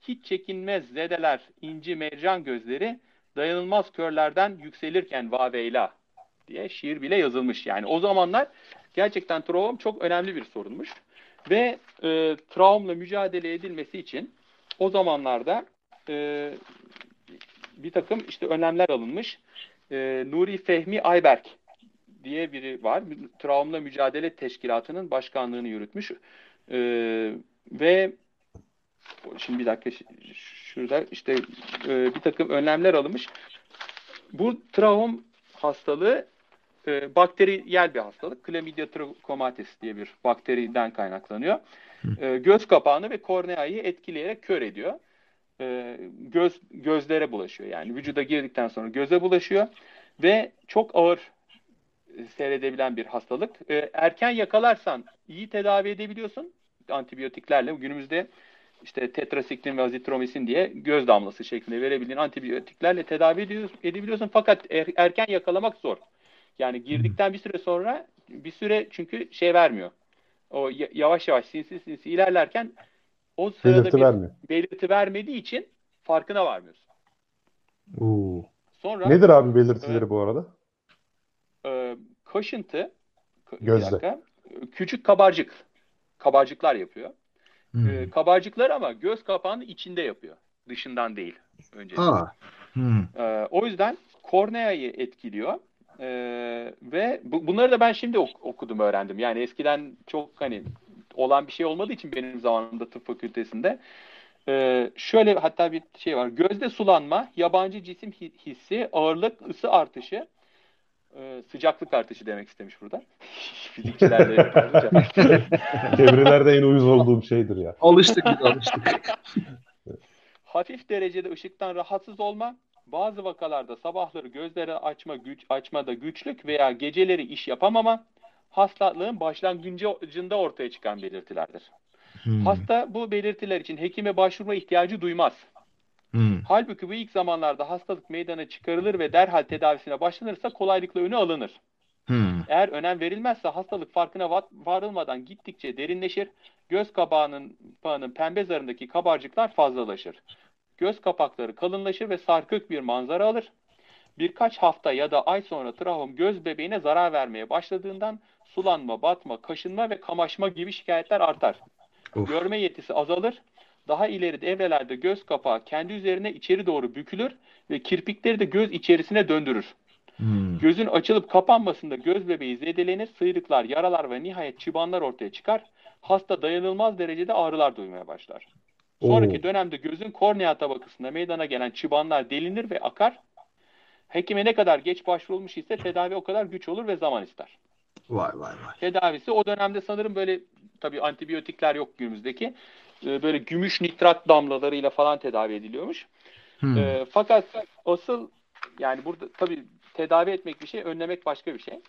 Hiç çekinmez zedeler inci mercan gözleri. Dayanılmaz körlerden yükselirken vaveyla diye şiir bile yazılmış. Yani o zamanlar gerçekten travm çok önemli bir sorunmuş. Ve e, travmla mücadele edilmesi için o zamanlarda e, bir takım işte önlemler alınmış. E, Nuri Fehmi Ayberk diye biri var. Travma Mücadele Teşkilatı'nın başkanlığını yürütmüş. E, ve şimdi bir dakika şurada işte e, bir takım önlemler alınmış. Bu travm hastalığı e, bakteriyel bir hastalık. Chlamydia trachomatis diye bir bakteriden kaynaklanıyor. E, göz kapağını ve korneayı etkileyerek kör ediyor e, göz gözlere bulaşıyor. Yani vücuda girdikten sonra göze bulaşıyor ve çok ağır e, seyredebilen bir hastalık. E, erken yakalarsan iyi tedavi edebiliyorsun antibiyotiklerle. Günümüzde işte tetrasiklin ve azitromisin diye göz damlası şeklinde verebildiğin antibiyotiklerle tedavi edebiliyorsun fakat er, erken yakalamak zor. Yani girdikten bir süre sonra bir süre çünkü şey vermiyor. O yavaş yavaş sinsi sinsi ilerlerken o sırada belirti bir vermiyor. belirti vermediği için farkına varmıyorsun. Oo. Sonra Nedir abi belirtileri e, bu arada? E, kaşıntı Gözde. Dakika, küçük kabarcık. Kabarcıklar yapıyor. Hmm. E, kabarcıklar ama göz kapağının içinde yapıyor. Dışından değil. Önce. Hmm. E, o yüzden korneayı etkiliyor. Ee, ve bu, bunları da ben şimdi ok- okudum, öğrendim. Yani eskiden çok hani olan bir şey olmadığı için benim zamanımda tıp fakültesinde ee, şöyle hatta bir şey var. Gözde sulanma, yabancı cisim hissi, ağırlık, ısı artışı, e, sıcaklık artışı demek istemiş burada. Fizikçilerle Çevrelerde en uyuz olduğum şeydir ya. Alıştık biz alıştık. Hafif derecede ışıktan rahatsız olma, bazı vakalarda sabahları gözleri açma güç açmada güçlük veya geceleri iş yapamama hastalığın başlangıcında ortaya çıkan belirtilerdir. Hmm. Hasta bu belirtiler için hekime başvurma ihtiyacı duymaz. Hmm. Halbuki bu ilk zamanlarda hastalık meydana çıkarılır ve derhal tedavisine başlanırsa kolaylıkla önü alınır. Hmm. Eğer önem verilmezse hastalık farkına varılmadan gittikçe derinleşir, göz kabağının, kabağının pembe zarındaki kabarcıklar fazlalaşır. Göz kapakları kalınlaşır ve sarkık bir manzara alır. Birkaç hafta ya da ay sonra trahom göz bebeğine zarar vermeye başladığından sulanma, batma, kaşınma ve kamaşma gibi şikayetler artar. Of. Görme yetisi azalır. Daha ileri devrelerde göz kapağı kendi üzerine içeri doğru bükülür ve kirpikleri de göz içerisine döndürür. Hmm. Gözün açılıp kapanmasında göz bebeği zedelenir, sıyrıklar, yaralar ve nihayet çıbanlar ortaya çıkar. Hasta dayanılmaz derecede ağrılar duymaya başlar. Sonraki Oo. dönemde gözün kornea tabakasında meydana gelen çıbanlar delinir ve akar. Hekime ne kadar geç başvurulmuş ise tedavi o kadar güç olur ve zaman ister. Vay vay vay. Tedavisi o dönemde sanırım böyle tabii antibiyotikler yok günümüzdeki. E, böyle gümüş nitrat damlalarıyla falan tedavi ediliyormuş. Hmm. E, fakat asıl yani burada tabii tedavi etmek bir şey, önlemek başka bir şey.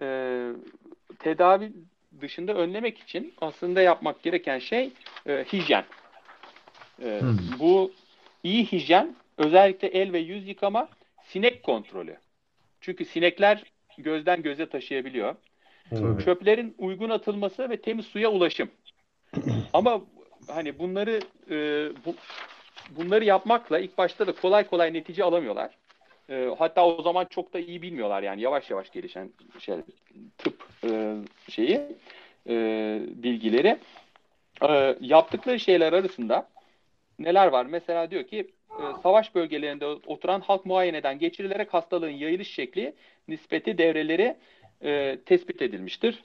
E, tedavi dışında önlemek için aslında yapmak gereken şey e, hijyen. E, hmm. Bu iyi hijyen özellikle el ve yüz yıkama, sinek kontrolü. Çünkü sinekler gözden göze taşıyabiliyor. Hmm. Çöplerin uygun atılması ve temiz suya ulaşım. Ama hani bunları e, bu, bunları yapmakla ilk başta da kolay kolay netice alamıyorlar. E, hatta o zaman çok da iyi bilmiyorlar yani yavaş yavaş gelişen şey tıp e, şeyi e, bilgileri. E, yaptıkları şeyler arasında neler var? Mesela diyor ki savaş bölgelerinde oturan halk muayeneden geçirilerek hastalığın yayılış şekli, nispeti, devreleri e, tespit edilmiştir.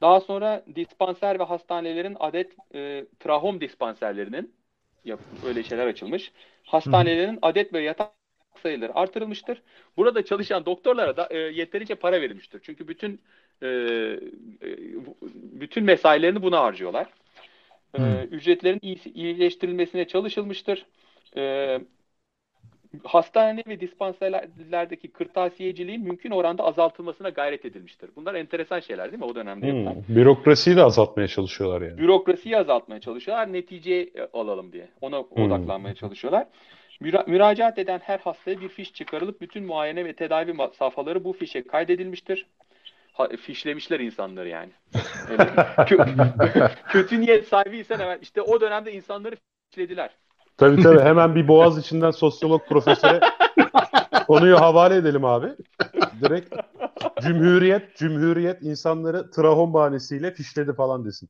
Daha sonra dispanser ve hastanelerin adet e, trahom dispanserlerinin yap, öyle şeyler açılmış. Hastanelerin adet ve yatak sayıları artırılmıştır. Burada çalışan doktorlara da e, yeterince para verilmiştir. Çünkü bütün e, e bütün mesailerini buna harcıyorlar. E, ücretlerin iyileştirilmesine çalışılmıştır. E, hastane ve dispanserlerdeki kırtasiyeciliğin mümkün oranda azaltılmasına gayret edilmiştir. Bunlar enteresan şeyler değil mi o dönemde hmm, yapılan? Bürokrasiyi de azaltmaya çalışıyorlar yani. Bürokrasiyi azaltmaya çalışıyorlar, netice alalım diye. Ona hmm. odaklanmaya çalışıyorlar. Müra- müracaat eden her hastaya bir fiş çıkarılıp bütün muayene ve tedavi safhaları bu fişe kaydedilmiştir. Ha, fişlemişler insanları yani. yani kö- kötü niyet sahibiysen hemen işte o dönemde insanları fişlediler. Tabii tabii hemen bir boğaz içinden sosyolog profesöre konuyu havale edelim abi. Direkt Cumhuriyet, Cumhuriyet insanları trahom bahanesiyle fişledi falan desin.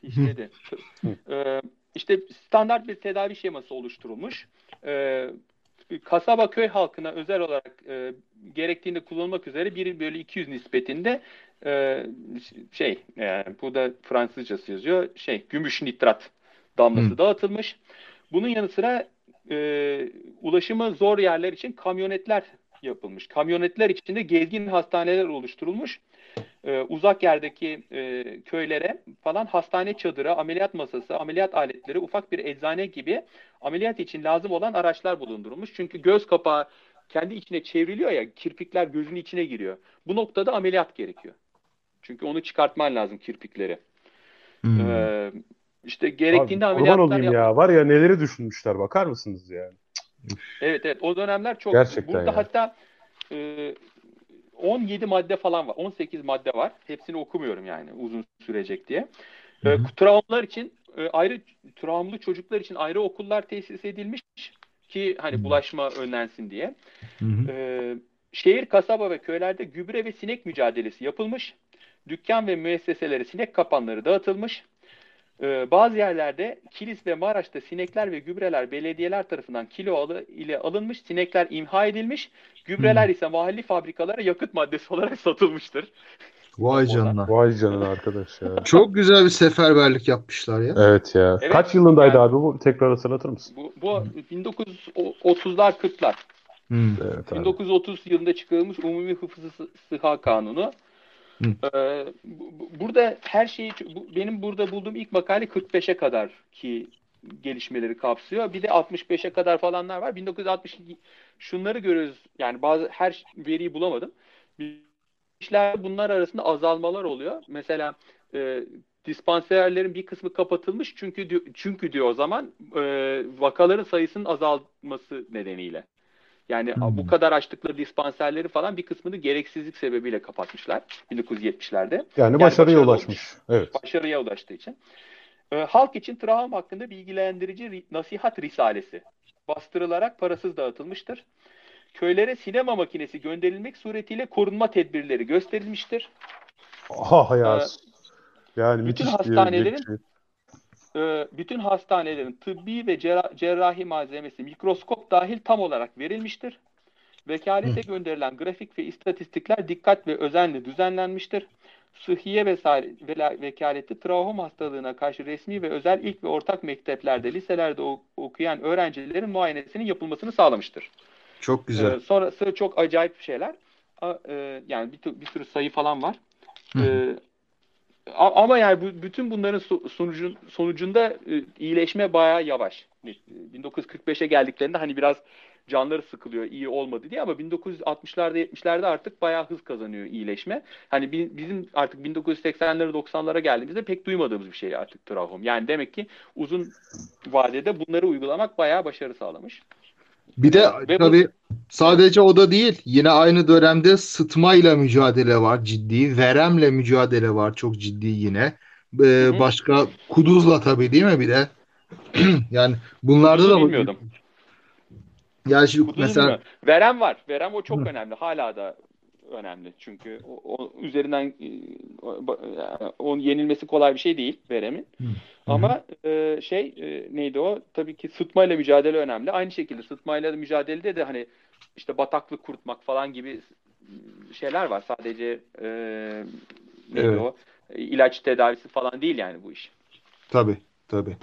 Fişledi. ee, işte standart bir tedavi şeması oluşturulmuş. Ee, kasaba köy halkına özel olarak e, gerektiğinde kullanılmak üzere 1 bölü 200 nispetinde e, şey yani bu da Fransızcası yazıyor şey gümüş nitrat damlası Hı. dağıtılmış. Bunun yanı sıra e, ulaşımı zor yerler için kamyonetler yapılmış. Kamyonetler içinde gezgin hastaneler oluşturulmuş. E, uzak yerdeki e, köylere falan hastane çadırı, ameliyat masası, ameliyat aletleri, ufak bir eczane gibi ameliyat için lazım olan araçlar bulundurulmuş. Çünkü göz kapağı kendi içine çevriliyor ya, kirpikler gözün içine giriyor. Bu noktada ameliyat gerekiyor. Çünkü onu çıkartman lazım kirpikleri. Hmm. Ee, işte gerektiğinde Abi, ameliyatlar olayım yap- ya. Var ya neleri düşünmüşler bakar mısınız yani? Evet evet o dönemler çok Gerçekten burada ya. hatta e, 17 madde falan var. 18 madde var. Hepsini okumuyorum yani uzun sürecek diye. E, Hı hı. travmalar için e, ayrı travmalı çocuklar için ayrı okullar tesis edilmiş ki hani bulaşma önlensin diye. Hı hı. Ee, şehir, kasaba ve köylerde gübre ve sinek mücadelesi yapılmış. Dükkan ve müesseselere sinek kapanları dağıtılmış. Ee, bazı yerlerde Kilis ve Maraş'ta sinekler ve gübreler belediyeler tarafından kilo alı, ile alınmış. Sinekler imha edilmiş. Gübreler ise mahalli fabrikalara yakıt maddesi olarak satılmıştır. Vay canına. Vay canına arkadaş ya. Çok güzel bir seferberlik yapmışlar ya. Evet ya. Evet, Kaç yılındaydı yani- abi bu? Tekrar hatırlatır mısın? Bu, bu 1930'lar 40'lar. Hı. Evet abi. 1930 yılında çıkarılmış Umumi Hıfzı Sı- Sıha Kanunu. Ee, bu- bu- burada her şeyi benim burada bulduğum ilk makale 45'e kadar ki gelişmeleri kapsıyor. Bir de 65'e kadar falanlar var. 1960 şunları görüyoruz. Yani bazı her veriyi bulamadım. İşler bunlar arasında azalmalar oluyor. Mesela e, dispanserlerin bir kısmı kapatılmış çünkü çünkü diyor o zaman e, vakaların sayısının azalması nedeniyle. Yani Hmm. bu kadar açtıkları dispanserleri falan bir kısmını gereksizlik sebebiyle kapatmışlar 1970'lerde. Yani başarıya başarılı ulaşmış. Evet. Başarıya ulaştığı için. E, halk için travma hakkında bilgilendirici ri- nasihat risalesi bastırılarak parasız dağıtılmıştır. Köylere sinema makinesi gönderilmek suretiyle korunma tedbirleri gösterilmiştir. Ha ya. Ee, Yani bütün hastanelerin- Ee, bütün hastanelerin tıbbi ve cerra- cerrahi malzemesi mikroskop dahil tam olarak verilmiştir. Vekalete gönderilen grafik ve istatistikler dikkat ve özenle düzenlenmiştir. Sıhhiye vesaire vela- vekaleti travma hastalığına karşı resmi ve özel ilk ve ortak mekteplerde, liselerde okuyan öğrencilerin muayenesinin yapılmasını sağlamıştır. Çok güzel. Ee, sonrası çok acayip şeyler. A- e, yani bir, bir sürü sayı falan var. Hı. Ee, ama yani bu, bütün bunların so- sonucun, sonucunda e, iyileşme bayağı yavaş. E, 1945'e geldiklerinde hani biraz canları sıkılıyor iyi olmadı diye ama 1960'larda 70'lerde artık bayağı hız kazanıyor iyileşme. Hani bi- bizim artık 1980'lere 90'lara geldiğimizde pek duymadığımız bir şey artık trahom. Yani demek ki uzun vadede bunları uygulamak bayağı başarı sağlamış. Bir de Ve bu- tabii sadece o da değil. Yine aynı dönemde sıtmayla mücadele var ciddi. Veremle mücadele var çok ciddi yine. Ee, başka kuduzla tabii değil mi bir de? yani bunlarda Kuduzu da bu- bilmiyordum. yani şimdi Kuduzu mesela bilmiyorum. Verem var. Verem o çok Hı. önemli. Hala da önemli. Çünkü o, o üzerinden e, onun yenilmesi kolay bir şey değil veremin. Hı. Ama e, şey e, neydi o? Tabii ki sıtmayla mücadele önemli. Aynı şekilde sıtmayla mücadelede de hani işte bataklık kurutmak falan gibi şeyler var. Sadece e, neydi Evet. o? E, ilaç tedavisi falan değil yani bu iş. Tabii, tabii.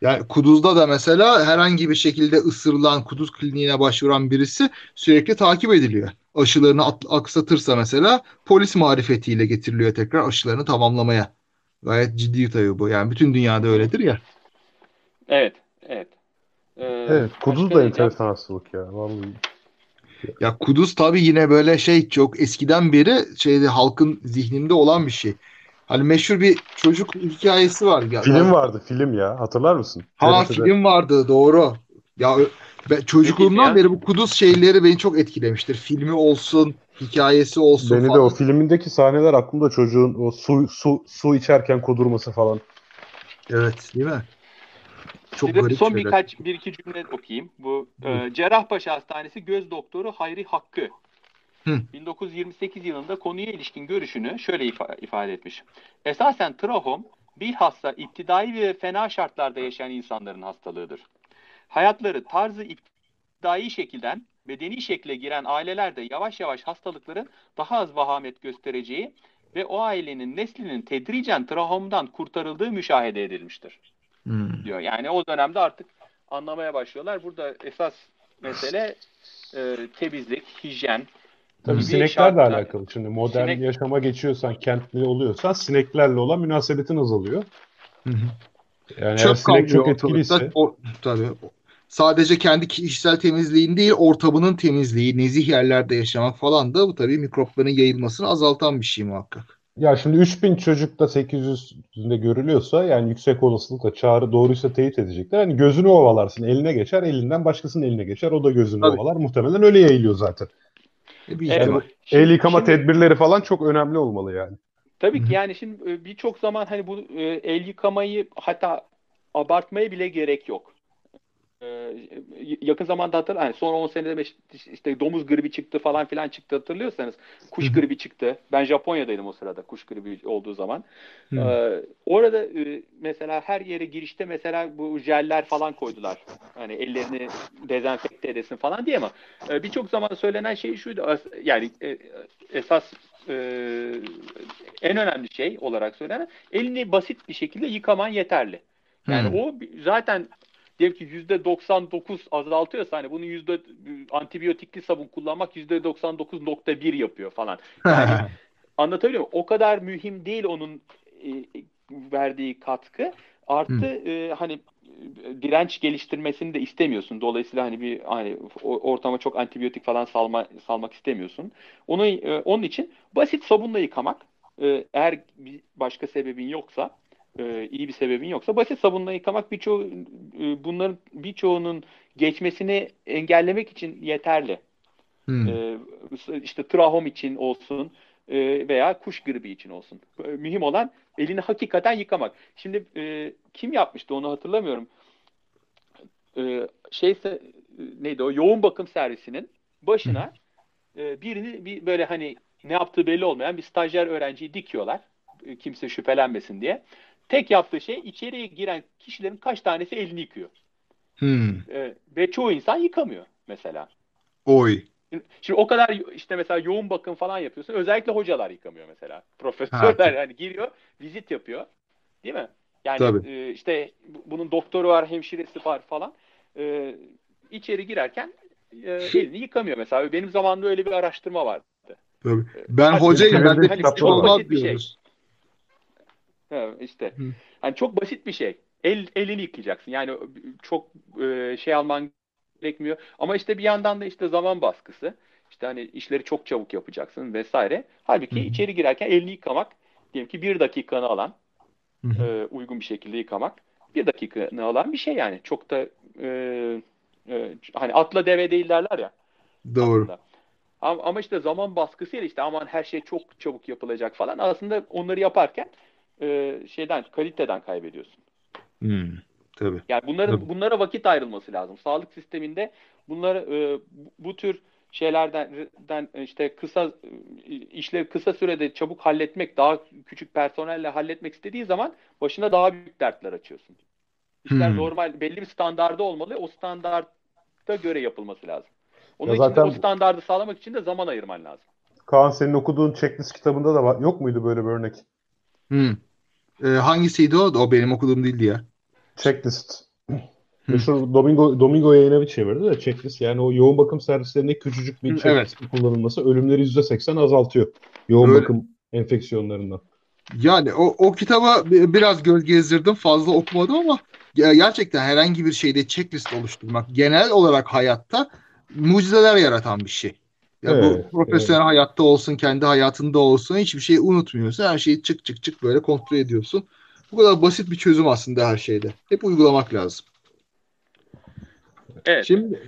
Yani kuduzda da mesela herhangi bir şekilde ısırılan kuduz kliniğine başvuran birisi sürekli takip ediliyor. Aşılarını at- aksatırsa mesela polis marifetiyle getiriliyor tekrar aşılarını tamamlamaya. Gayet ciddi tabii bu. Yani bütün dünyada öyledir ya. Evet, evet. E, Evet. Kuduz da enteresan hastalık ya. Vallahi. Ya kuduz tabii yine böyle şey çok eskiden beri şeyde halkın zihninde olan bir şey. Hani meşhur bir çocuk hikayesi var. Ya, Film vardı film ya. Hatırlar mısın? Ha TRT'de. film vardı doğru. Ya ben çocukluğumdan beri bu kuduz şeyleri beni çok etkilemiştir. Filmi olsun, hikayesi olsun Beni de falan. o filmindeki sahneler aklımda çocuğun o su su su içerken kudurması falan. Evet, değil mi? Çok Bir de garip son şeyler. birkaç bir iki cümle okuyayım. Bu e, Cerrahpaşa Hastanesi göz doktoru Hayri Hakkı Hı. 1928 yılında konuya ilişkin görüşünü şöyle ifa- ifade etmiş. Esasen trahom bilhassa iptidai ve fena şartlarda yaşayan insanların hastalığıdır. Hayatları tarzı iptidai şekilden bedeni şekle giren ailelerde yavaş yavaş hastalıkların daha az vahamet göstereceği ve o ailenin neslinin tedricen trahomdan kurtarıldığı müşahede edilmiştir Hmm. diyor. Yani o dönemde artık anlamaya başlıyorlar. Burada esas mesele e, temizlik, hijyen. Tabii sineklerle alakalı. Şimdi modern Sinek- yaşama geçiyorsan, kentli oluyorsan sineklerle olan münasebetin azalıyor. Hı hı. Yani eğer Çöp sinek çok etkiliyse. O, tabii. Sadece kendi kişisel temizliğin değil, ortamının temizliği, nezih yerlerde yaşamak falan da bu tabii mikropların yayılmasını azaltan bir şey muhakkak. Ya şimdi 3000 çocukta 800'ünde görülüyorsa yani yüksek olasılıkla çağrı doğruysa teyit edecekler. Hani gözünü ovalarsın eline geçer elinden başkasının eline geçer o da gözünü Tabii. ovalar. Muhtemelen öyle yayılıyor zaten. E, bir Evet. ihtimal. Şimdi- El yıkama şimdi- tedbirleri falan çok önemli olmalı yani. Tabii ki yani şimdi e, birçok zaman hani bu e, el yıkamayı hatta abartmaya bile gerek yok. E, y- yakın zamanda hatır, hani son 10 senede işte domuz gribi çıktı falan filan çıktı hatırlıyorsanız. Kuş gribi çıktı. Ben Japonya'daydım o sırada kuş gribi olduğu zaman. Ee, orada e, mesela her yere girişte mesela bu jeller falan koydular. Hani ellerini dezenfekte edesin falan diye ama e, birçok zaman söylenen şey şuydu. Yani e, esas en önemli şey olarak söylenen elini basit bir şekilde yıkaman yeterli. Yani Hı. o zaten diyelim ki %99 azaltıyorsa hani bunun yüzde antibiyotikli sabun kullanmak %99.1 yapıyor falan. Yani Anlatabiliyor muyum? O kadar mühim değil onun e, verdiği katkı. Artı e, hani e, direnç geliştirmesini de istemiyorsun. Dolayısıyla hani bir hani ortama çok antibiyotik falan salma, salmak istemiyorsun. Onu e, onun için basit sabunla yıkamak e, eğer bir başka sebebin yoksa e, iyi bir sebebin yoksa basit sabunla yıkamak birçoğu e, bunların birçoğunun geçmesini engellemek için yeterli. Hı. Ee, işte trahom için olsun e, veya kuş gribi için olsun. E, Mühim olan elini hakikaten yıkamak. Şimdi e, kim yapmıştı onu hatırlamıyorum. E, şeyse e, neydi o yoğun bakım servisinin başına e, birini bir böyle hani ne yaptığı belli olmayan bir stajyer öğrenciyi dikiyorlar. E, kimse şüphelenmesin diye. Tek yaptığı şey içeriye giren kişilerin kaç tanesi elini yıkıyor. Hı. E, ve çoğu insan yıkamıyor mesela. Oy. Şimdi, şimdi o kadar işte mesela yoğun bakım falan yapıyorsun. Özellikle hocalar yıkamıyor mesela. Profesörler Ha. yani giriyor, vizit yapıyor. Değil mi? Yani Tabii. e, işte bu- bunun doktoru var, hemşiresi var falan. E, içeri girerken e, elini yıkamıyor mesela. Benim zamanımda öyle bir araştırma vardı. Tabii. Ben Hadi hocayım. Ben de var. olmaz Basit bir şey. Ha, işte. Hı. Hani çok basit bir şey. El, elini yıkayacaksın. Yani çok e, şey alman gerekmiyor. Ama işte bir yandan da işte zaman baskısı. İşte hani işleri çok çabuk yapacaksın vesaire. Halbuki Hı içeri girerken elini yıkamak diyelim ki bir dakikanı alan Hı e, uygun bir şekilde yıkamak bir dakikanı alan bir şey yani. Çok da e, e, hani atla deve değil derler ya. Doğru. aslında. Ama, ama işte zaman baskısıyla işte aman her şey çok çabuk yapılacak falan. Aslında onları yaparken e, şeyden kaliteden kaybediyorsun. Hı. Tabii. Yani bunların Tabii. bunlara vakit ayrılması lazım. Sağlık sisteminde bunları e, bu, tür şeylerden den, işte kısa e, işleri kısa sürede çabuk halletmek, daha küçük personelle halletmek istediği zaman başına daha büyük dertler açıyorsun. İşler Hmm. normal belli bir standarda olmalı. O standarda göre yapılması lazım. Onun Ya için de zaten o standardı sağlamak için de zaman ayırman lazım. Kaan senin okuduğun checklist kitabında da var. Yok muydu böyle bir örnek? Hı. Ee, hangisiydi o? O benim okuduğum değildi ya. Checklist. Meşhur Domingo, Domingo yayına bir çevirdi de checklist yani o yoğun bakım servislerinde küçücük bir checklist kullanılması ölümleri %80 azaltıyor. Yoğun Öyle. bakım enfeksiyonlarından. Yani o, o kitaba bi- biraz göz gezdirdim. Fazla okumadım ama gerçekten herhangi bir şeyde checklist oluşturmak genel olarak hayatta mucizeler yaratan bir şey. Ya Evet, bu profesyonel hayatta olsun, kendi hayatında olsun hiçbir şeyi unutmuyorsun. Her şeyi çık çık çık böyle kontrol ediyorsun. Bu kadar basit bir çözüm aslında her şeyde. Hep uygulamak lazım. Evet. Şimdi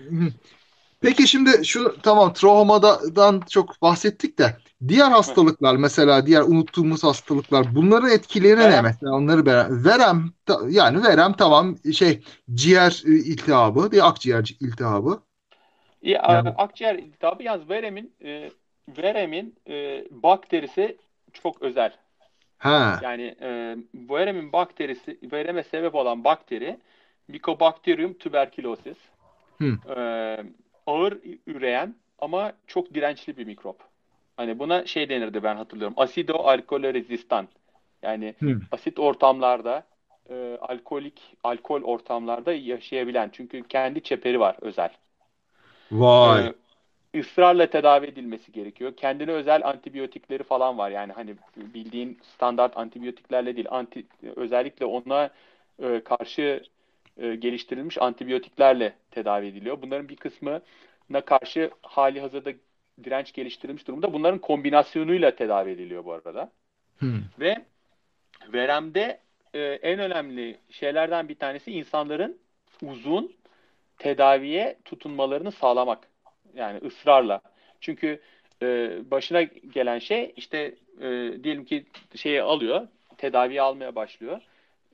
peki şimdi şu tamam travmadan çok bahsettik de diğer hastalıklar mesela diğer unuttuğumuz hastalıklar bunların etkileri ne mesela onları be- verem ta- yani verem tamam şey ciğer e, iltihabı diye akciğer iltihabı. Ya, Yani- akciğer iltihabı yalnız veremin e, veremin e, bakterisi çok özel. Ha. Yani e, veremin bakterisi vereme sebep olan bakteri Mycobacterium tuberculosis. Hı. E, ağır üreyen ama çok dirençli bir mikrop. Hani buna şey denirdi ben hatırlıyorum. Asido alkole rezistan. Yani Hı. asit ortamlarda e, alkolik alkol ortamlarda yaşayabilen çünkü kendi çeperi var özel. Vay. Ee, ısrarla tedavi edilmesi gerekiyor. Kendine özel antibiyotikleri falan var. Yani hani bildiğin standart antibiyotiklerle değil, anti, özellikle ona e, karşı e, geliştirilmiş antibiyotiklerle tedavi ediliyor. Bunların bir kısmına karşı hali hazırda direnç geliştirilmiş durumda. Bunların kombinasyonuyla tedavi ediliyor bu arada. Hmm. Ve veremde e, en önemli şeylerden bir tanesi insanların uzun tedaviye tutunmalarını sağlamak. Yani ısrarla. Çünkü e, başına gelen şey işte e, diyelim ki şeyi alıyor, tedaviyi almaya başlıyor.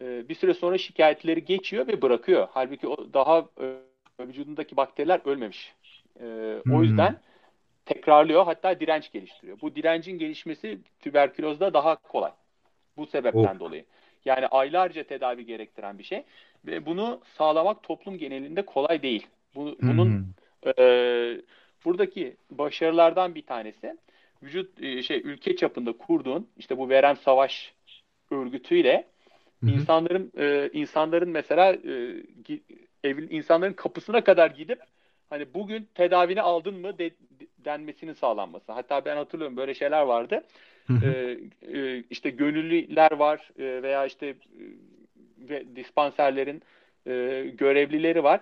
E, bir süre sonra şikayetleri geçiyor ve bırakıyor. Halbuki o daha e, vücudundaki bakteriler ölmemiş. E, Hmm. O yüzden tekrarlıyor hatta direnç geliştiriyor. Bu direncin gelişmesi tüberkülozda daha kolay. Bu sebepten dolayı. Yani aylarca tedavi gerektiren bir şey ve bunu sağlamak toplum genelinde kolay değil. Bu, bunun Hmm. e, buradaki başarılardan bir tanesi vücut e, şey ülke çapında kurduğun işte bu verem savaş örgütüyle Hı hı. insanların e, insanların mesela e, ev, insanların kapısına kadar gidip hani bugün tedavini aldın mı de- denmesinin sağlanması. Hatta ben hatırlıyorum böyle şeyler vardı. Hı hı. E, e, işte gönüllüler var e, veya işte ve dispanserlerin e, görevlileri var.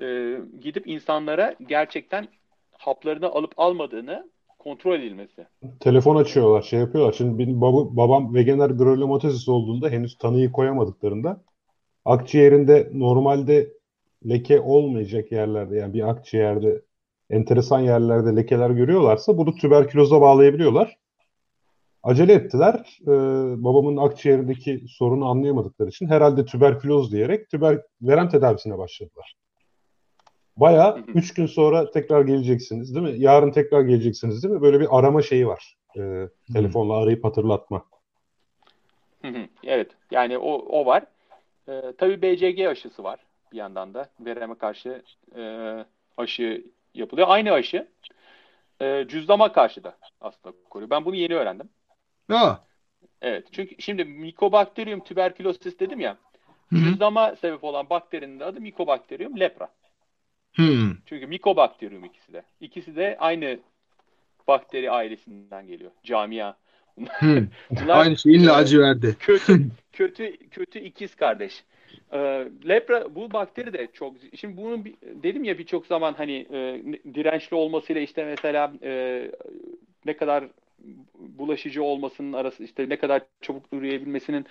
E, gidip insanlara gerçekten haplarını alıp almadığını kontrol edilmesi. Telefon açıyorlar, şey yapıyorlar. Şimdi benim baba- babam vegener granülomatosis olduğunda henüz tanıyı koyamadıklarında akciğerinde normalde leke olmayacak yerlerde yani bir akciğerde enteresan yerlerde lekeler görüyorlarsa bunu tüberküloza bağlayabiliyorlar. Acele ettiler. Ee, babamın akciğerindeki sorunu anlayamadıkları için herhalde tüberküloz diyerek tüber verem tedavisine başladılar. Baya Hı hı. 3 gün sonra tekrar geleceksiniz değil mi? Yarın tekrar geleceksiniz değil mi? Böyle bir arama şeyi var. Ee, telefonla arayıp hatırlatma. Hı hı, Evet. Yani o, o var. Ee, tabii BCG aşısı var bir yandan da. Vereme karşı e, aşı yapılıyor. Aynı aşı e, cüzdama karşı da aslında koruyor. Ben bunu yeni öğrendim. Ya. Evet. Çünkü şimdi Mycobacterium tuberculosis dedim ya. Cüzdama sebep olan bakterinin de adı Mycobacterium lepra. Hmm. Çünkü Mycobacterium ikisi de. İkisi de aynı bakteri ailesinden geliyor. Camia. Hmm. Bunlar Aynı şeyin e, laciverdi. kötü kötü kötü ikiz kardeş. Ee, lepra bu bakteri de çok şimdi bunun bir- dedim ya birçok zaman hani e, dirençli olmasıyla işte mesela e, ne kadar bulaşıcı olmasının arası işte ne kadar çabuk üreyebilmesinin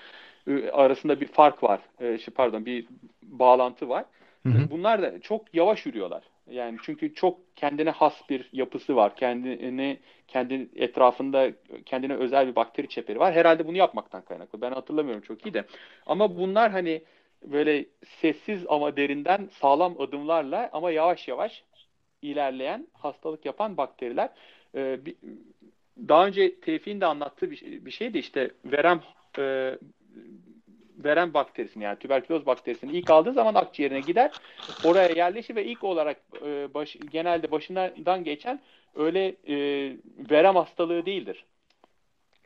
e, arasında bir fark var. E, şey, pardon bir bağlantı var. Hı hı. Bunlar da çok yavaş yürüyorlar. Yani çünkü çok kendine has bir yapısı var. Kendini kendi etrafında kendine özel bir bakteri çeperi var. Herhalde bunu yapmaktan kaynaklı. Ben hatırlamıyorum çok iyi de. Ama bunlar hani böyle sessiz ama derinden sağlam adımlarla ama yavaş yavaş ilerleyen hastalık yapan bakteriler. Ee, bir- daha önce Tevfik'in de anlattığı bir, şey- bir şeydi işte verem e, verem bakterisini yani tüberküloz bakterisini ilk aldığı zaman akciğerine gider. Oraya yerleşir ve ilk olarak e, baş, genelde başından geçen öyle e, verem hastalığı değildir.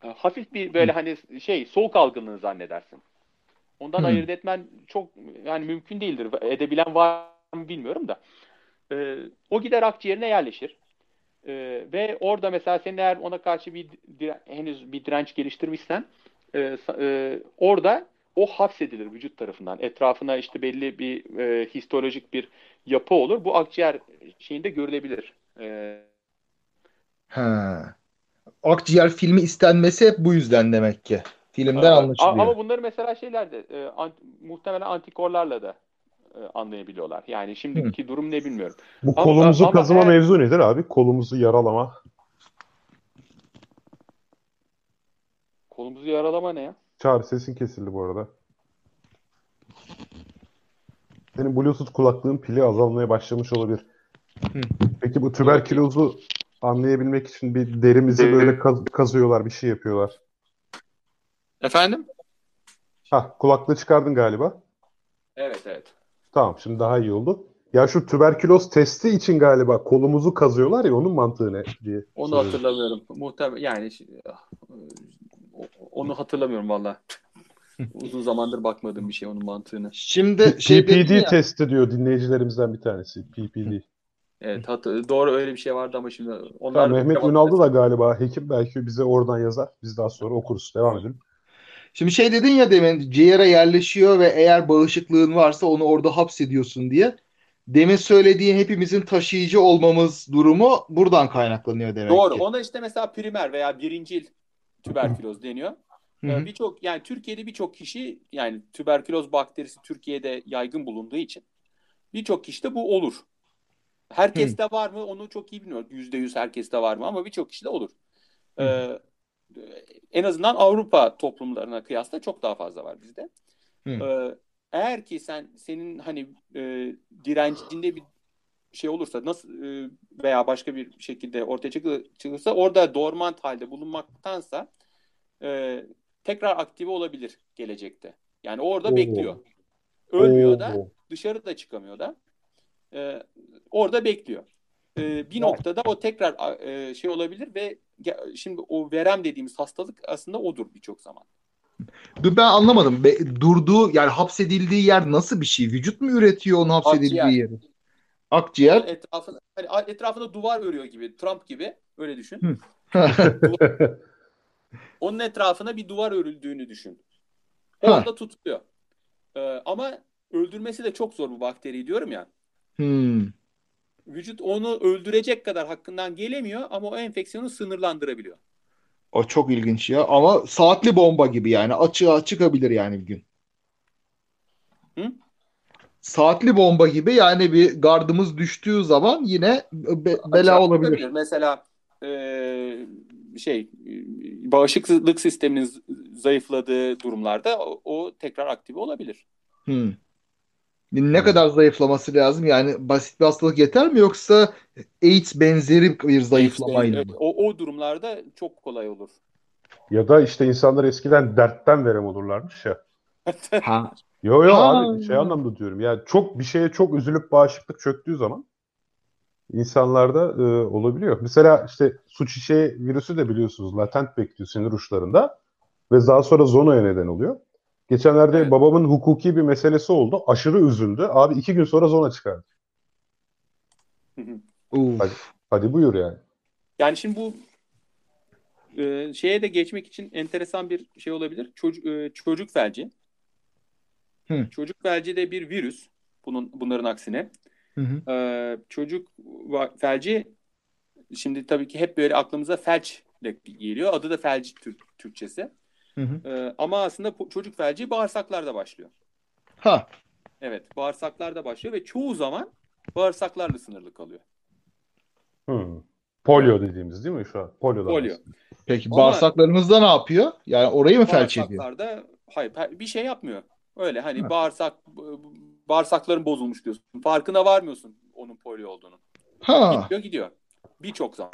E, hafif bir böyle hani şey soğuk algınlığı zannedersin. Ondan Hmm. ayırt etmen çok yani mümkün değildir. Edebilen var mı bilmiyorum da. E, o gider akciğerine yerleşir. E, ve orada mesela senin eğer ona karşı bir dire- henüz bir direnç geliştirmişsen e, e, orada o hapsedilir vücut tarafından. Etrafına işte belli bir e, histolojik bir yapı olur. Bu akciğer şeyinde görülebilir. E, Ha. Akciğer filmi istenmesi hep bu yüzden demek ki. Filmden anlaşılıyor. ama bunları mesela şeyler de e, an- muhtemelen antikorlarla da anlayabiliyorlar. Yani şimdiki durum ne bilmiyorum. Bu Ama- kolumuzu ama kazıma eğer- mevzu nedir abi? Kolumuzu yaralama. Kolumuzu yaralama ne ya? Çağrı sesin kesildi bu arada. Senin Bluetooth kulaklığın pili azalmaya başlamış olabilir. Hı. Peki bu tüberkülozu anlayabilmek için bir derimizi Deri- böyle kaz- kazıyorlar, bir şey yapıyorlar. Efendim? Ha, kulaklığı çıkardın galiba. Evet evet. Tamam, şimdi daha iyi oldu. Ya şu tüberküloz testi için galiba kolumuzu kazıyorlar ya onun mantığı ne diye Onu soruyorum. hatırlamıyorum. Muhtemelen yani onu hatırlamıyorum valla. Uzun zamandır bakmadığım bir şey onun mantığını. Şimdi şey PPD ya, testi diyor dinleyicilerimizden bir tanesi. PPD. Evet hatır, doğru öyle bir şey vardı ama şimdi onlar Tamam, Mehmet Ünal'da da galiba hekim belki bize oradan yazar. Biz daha sonra okuruz. Devam edelim. Şimdi şey dedin ya demin ciğere yerleşiyor ve eğer bağışıklığın varsa onu orada hapsediyorsun diye. Demin söylediğin hepimizin taşıyıcı olmamız durumu buradan kaynaklanıyor demek Doğru. ki. Ona işte mesela primer veya birincil tüberküloz deniyor. Ee, birçok yani Türkiye'de birçok kişi yani tüberküloz bakterisi Türkiye'de yaygın bulunduğu için birçok kişide bu olur. Herkeste var mı onu çok iyi bilmiyorum. Yüzde yüz herkeste var mı ama birçok kişide olur. Ee, en azından Avrupa toplumlarına kıyasla çok daha fazla var bizde. Ee, eğer ki sen senin hani e, direncinde bir şey olursa nasıl e, veya başka bir şekilde ortaya çıkılırsa orada dormant halde bulunmaktansa e, tekrar aktive olabilir gelecekte. Yani orada Oo. bekliyor. Ölmüyor Oo. da dışarı da çıkamıyor da e, orada bekliyor. E, bir noktada o tekrar e, şey olabilir ve şimdi o verem dediğimiz hastalık aslında odur birçok zaman. Ben anlamadım. Be, durduğu yani hapsedildiği yer nasıl bir şey? Vücut mu üretiyor onu hapsedildiği Akciğer. yeri? Akciğer. Etrafında, hani etrafında duvar örüyor gibi. Trump gibi. Öyle düşün. Onun etrafına bir duvar örüldüğünü düşün. O anda tutuyor. Ee, ama öldürmesi de çok zor bu bakteriyi diyorum ya. Hmm. Vücut onu öldürecek kadar hakkından gelemiyor ama o enfeksiyonu sınırlandırabiliyor. O çok ilginç ya. Ama saatli bomba gibi yani. Açığa çıkabilir yani bir gün. Hı? Saatli bomba gibi yani bir gardımız düştüğü zaman yine be- bela olabilir. Mesela e, şey bağışıklık sisteminin zayıfladığı durumlarda o, o tekrar aktive olabilir. Hmm. Ne kadar zayıflaması lazım? Yani basit bir hastalık yeter mi yoksa AIDS benzeri bir zayıflamayla mı? O, o durumlarda çok kolay olur. Ya da işte insanlar eskiden dertten verem olurlarmış ya. ha. Yo yo ha. abi şey anlamda diyorum. Yani çok bir şeye çok üzülüp bağışıklık çöktüğü zaman insanlarda e, olabiliyor. Mesela işte su çiçeği virüsü de biliyorsunuz latent bekliyor sinir uçlarında ve daha sonra zonaya neden oluyor. Geçenlerde evet. babamın hukuki bir meselesi oldu. Aşırı üzüldü. Abi iki gün sonra zona çıkardı. hadi, hadi buyur yani. Yani şimdi bu e, şeye de geçmek için enteresan bir şey olabilir. Çocuk, e, çocuk felci. Hı. Çocuk felci de bir virüs. Bunun bunların aksine. Hı hı. E, çocuk felci şimdi tabii ki hep böyle aklımıza felç geliyor. Adı da felci Türk, Türkçesi. Hı hı. Ee, ama aslında çocuk felci bağırsaklarda başlıyor. Ha. Evet, bağırsaklarda başlıyor ve çoğu zaman bağırsaklarla sınırlı kalıyor. Hmm. Polio dediğimiz değil mi şu an? Polio. Polio. Peki ama bağırsaklarımızda ne yapıyor? Yani orayı mı felç ediyor? Bağırsaklarda hayır bir şey yapmıyor. Öyle hani ha. bağırsak bağırsakların bozulmuş diyorsun. Farkına varmıyorsun onun polio olduğunu. Ha. Gidiyor gidiyor. Birçok zaman.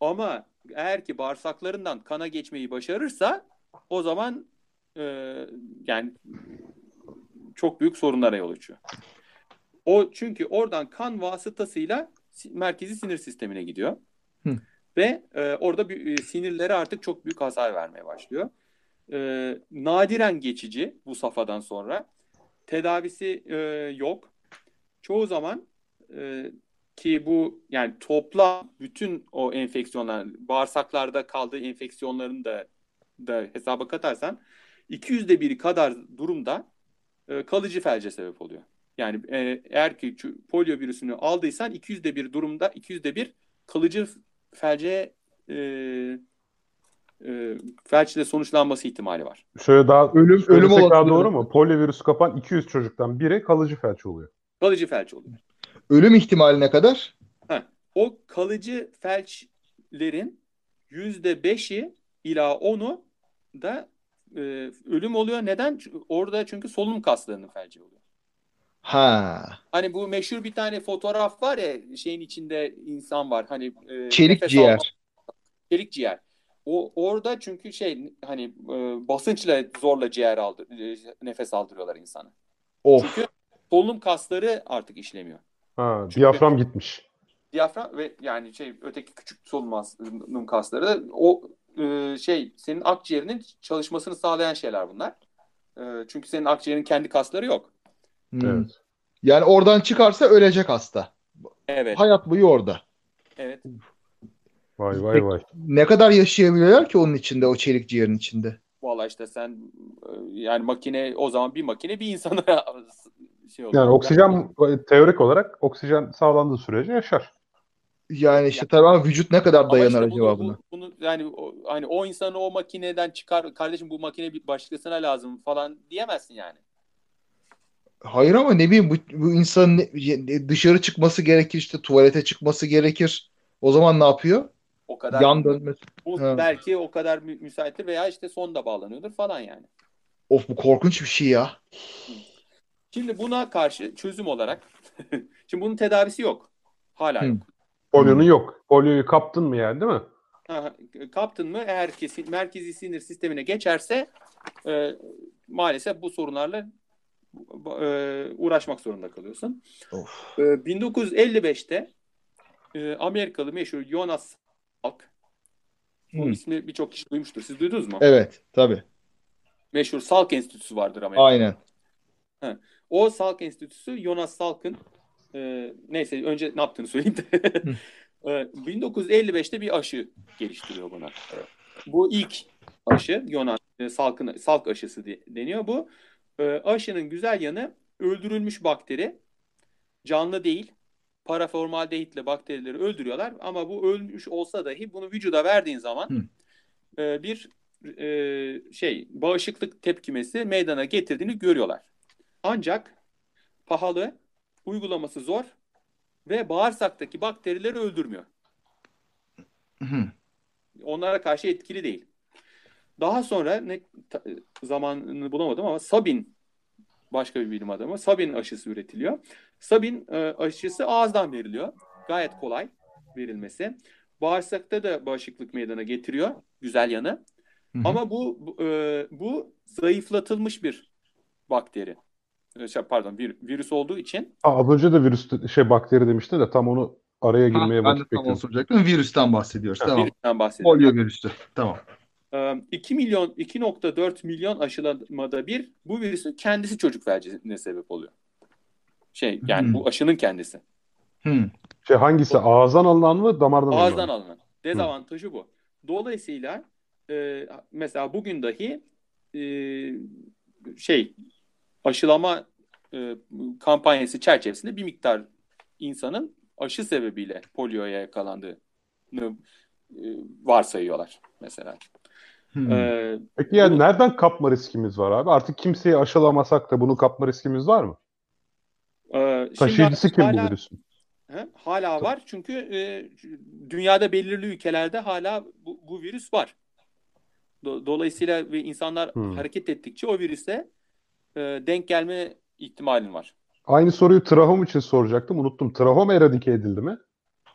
Ama eğer ki bağırsaklarından kana geçmeyi başarırsa o zaman e, yani çok büyük sorunlara yol açıyor. O çünkü oradan kan vasıtasıyla merkezi sinir sistemine gidiyor. Hı. Ve e, orada bir, e, sinirlere artık çok büyük hasar vermeye başlıyor. E, nadiren geçici bu safhadan sonra. Tedavisi e, yok. Çoğu zaman e, ki bu yani toplam bütün o enfeksiyonlar bağırsaklarda kaldığı enfeksiyonların da da hesaba katarsan 200'de biri kadar durumda e, kalıcı felce sebep oluyor. Yani e, eğer ki polio virüsünü aldıysan 200'de bir durumda 200'de bir kalıcı felce e, e, felçle sonuçlanması ihtimali var. Şöyle daha ölüm şöyle ölüm daha doğru mu? Polio virüsü kapan 200 çocuktan biri kalıcı felç oluyor. Kalıcı felç oluyor. Ölüm ihtimali ne kadar? Ha, o kalıcı felçlerin %5'i ila 10'u da e, ölüm oluyor. Neden? Orada çünkü solunum kaslarının felci oluyor. Ha. Hani bu meşhur bir tane fotoğraf var ya şeyin içinde insan var. Hani e, çelik ciğer. Alma, çelik ciğer. O orada çünkü şey hani e, basınçla zorla ciğer aldı e, nefes aldırıyorlar insana. Of. Çünkü solunum kasları artık işlemiyor. Ha, çünkü, diyafram gitmiş. Diyafram ve yani şey öteki küçük solunum kasları da o e, şey senin akciğerinin çalışmasını sağlayan şeyler bunlar. E, çünkü senin akciğerin kendi kasları yok. Hmm. Evet. Yani oradan çıkarsa ölecek hasta. Evet. Hayat boyu orada. Evet. Vay vay vay. Ne kadar yaşayabiliyorlar ki onun içinde, o çelik ciğerin içinde? Valla işte sen e, yani makine o zaman bir makine bir insana şey olur. Yani oksijen teorik olarak oksijen sağlandığı sürece yaşar. Yani işte tabii ama vücut ne kadar dayanır işte bunu, acaba buna? bu- bunu yani o, hani o insanı o makineden çıkar kardeşim bu makine bir başkasına lazım falan diyemezsin yani. Hayır ama ne bileyim bu, bu insanın ne- dışarı çıkması gerekir işte tuvalete çıkması gerekir. O zaman ne yapıyor? O kadar Yan dönmesi. bu Ha. belki o kadar mü- müsaittir veya işte sonda bağlanıyordur falan yani. Of bu korkunç bir şey ya. Şimdi buna karşı çözüm olarak şimdi bunun tedavisi yok. Hala Hı. yok. Polyonun yok. Polyoyu kaptın mı yani değil mi? Ha, Kaptın mı eğer kesin merkezi sinir sistemine geçerse e, maalesef bu sorunlarla e, uğraşmak zorunda kalıyorsun. Of. E, 1955'te e, Amerikalı meşhur Jonas Salk bu Hı. ismi birçok kişi duymuştur. Siz duydunuz mu? Evet tabii. Meşhur Salk Enstitüsü vardır Amerika'da. Aynen. O Salk Enstitüsü Jonas Salk'ın e, neyse önce ne yaptığını söyleyeyim de e, 1955'te bir aşı geliştiriyor buna. Bu ilk aşı Jonas e, Salk'ın Salk aşısı de- deniyor bu. E, aşının güzel yanı öldürülmüş bakteri canlı değil. Paraformaldehitle bakterileri öldürüyorlar ama bu ölmüş olsa dahi bunu vücuda verdiğin zaman e, bir e, şey bağışıklık tepkimesi meydana getirdiğini görüyorlar. Ancak pahalı, uygulaması zor ve bağırsaktaki bakterileri öldürmüyor. Onlara karşı etkili değil. Daha sonra ne zamanını bulamadım ama Sabin başka bir bilim adamı. Sabin aşısı üretiliyor. Sabin e, aşısı ağızdan veriliyor. Gayet kolay verilmesi. Bağırsakta da bağışıklık meydana getiriyor. Güzel yanı. Hı hı. Ama bu bu, e, bu zayıflatılmış bir bakteri. E, şey, Pardon, bir virüs olduğu için Ha, az önce de virüs şey bakteri demiştin de tam onu araya Ha, girmeye ben de vakit tam onu bekliyorum. soracaktım. Virüsten bahsediyoruz. Tamam. virüsten bahsediyorum. Polio virüsü. Tamam. Ee, 2 milyon 2.4 milyon aşılamada bir bu virüsün kendisi çocuk felcine sebep oluyor. Şey yani Hmm. bu aşının kendisi. Hı. Şey hangisi ağızdan alınan mı damardan alınan Ağızdan alınan. Dezavantajı bu. Dolayısıyla e, mesela bugün dahi e, şey aşılama e, kampanyası çerçevesinde bir miktar insanın aşı sebebiyle polioya yakalandığını e, varsayıyorlar mesela. Hı. Ee, Peki yani Bu- nereden kapma riskimiz var abi? Artık kimseyi aşılamasak da bunu kapma riskimiz var mı? e, şimdi Taşıyıcısı kim hala- bu virüsün? He, hala var çünkü e, dünyada belirli ülkelerde hala bu, bu virüs var. Do- dolayısıyla ve insanlar Hmm. hareket ettikçe o virüse e, denk gelme ihtimalin var. Aynı soruyu trahom için soracaktım. Unuttum. Trahom eradike edildi mi?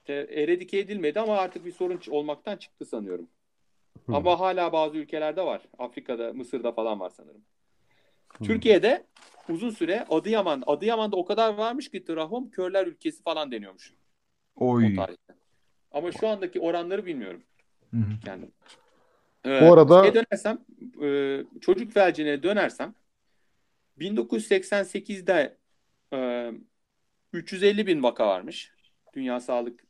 E, eradike edilmedi ama artık bir sorun olmaktan çıktı sanıyorum. Hmm. Ama hala bazı ülkelerde var. Afrika'da, Mısır'da falan var sanırım. Hmm. Türkiye'de uzun süre Adıyaman, Adıyaman'da o kadar varmış ki trahom körler ülkesi falan deniyormuş Oy. Ama şu andaki oranları bilmiyorum. Hı hı. kendim. Bu arada- şeye dönersem, e, çocuk felcine dönersem 1988'de e, 350 bin vaka varmış Dünya Sağlık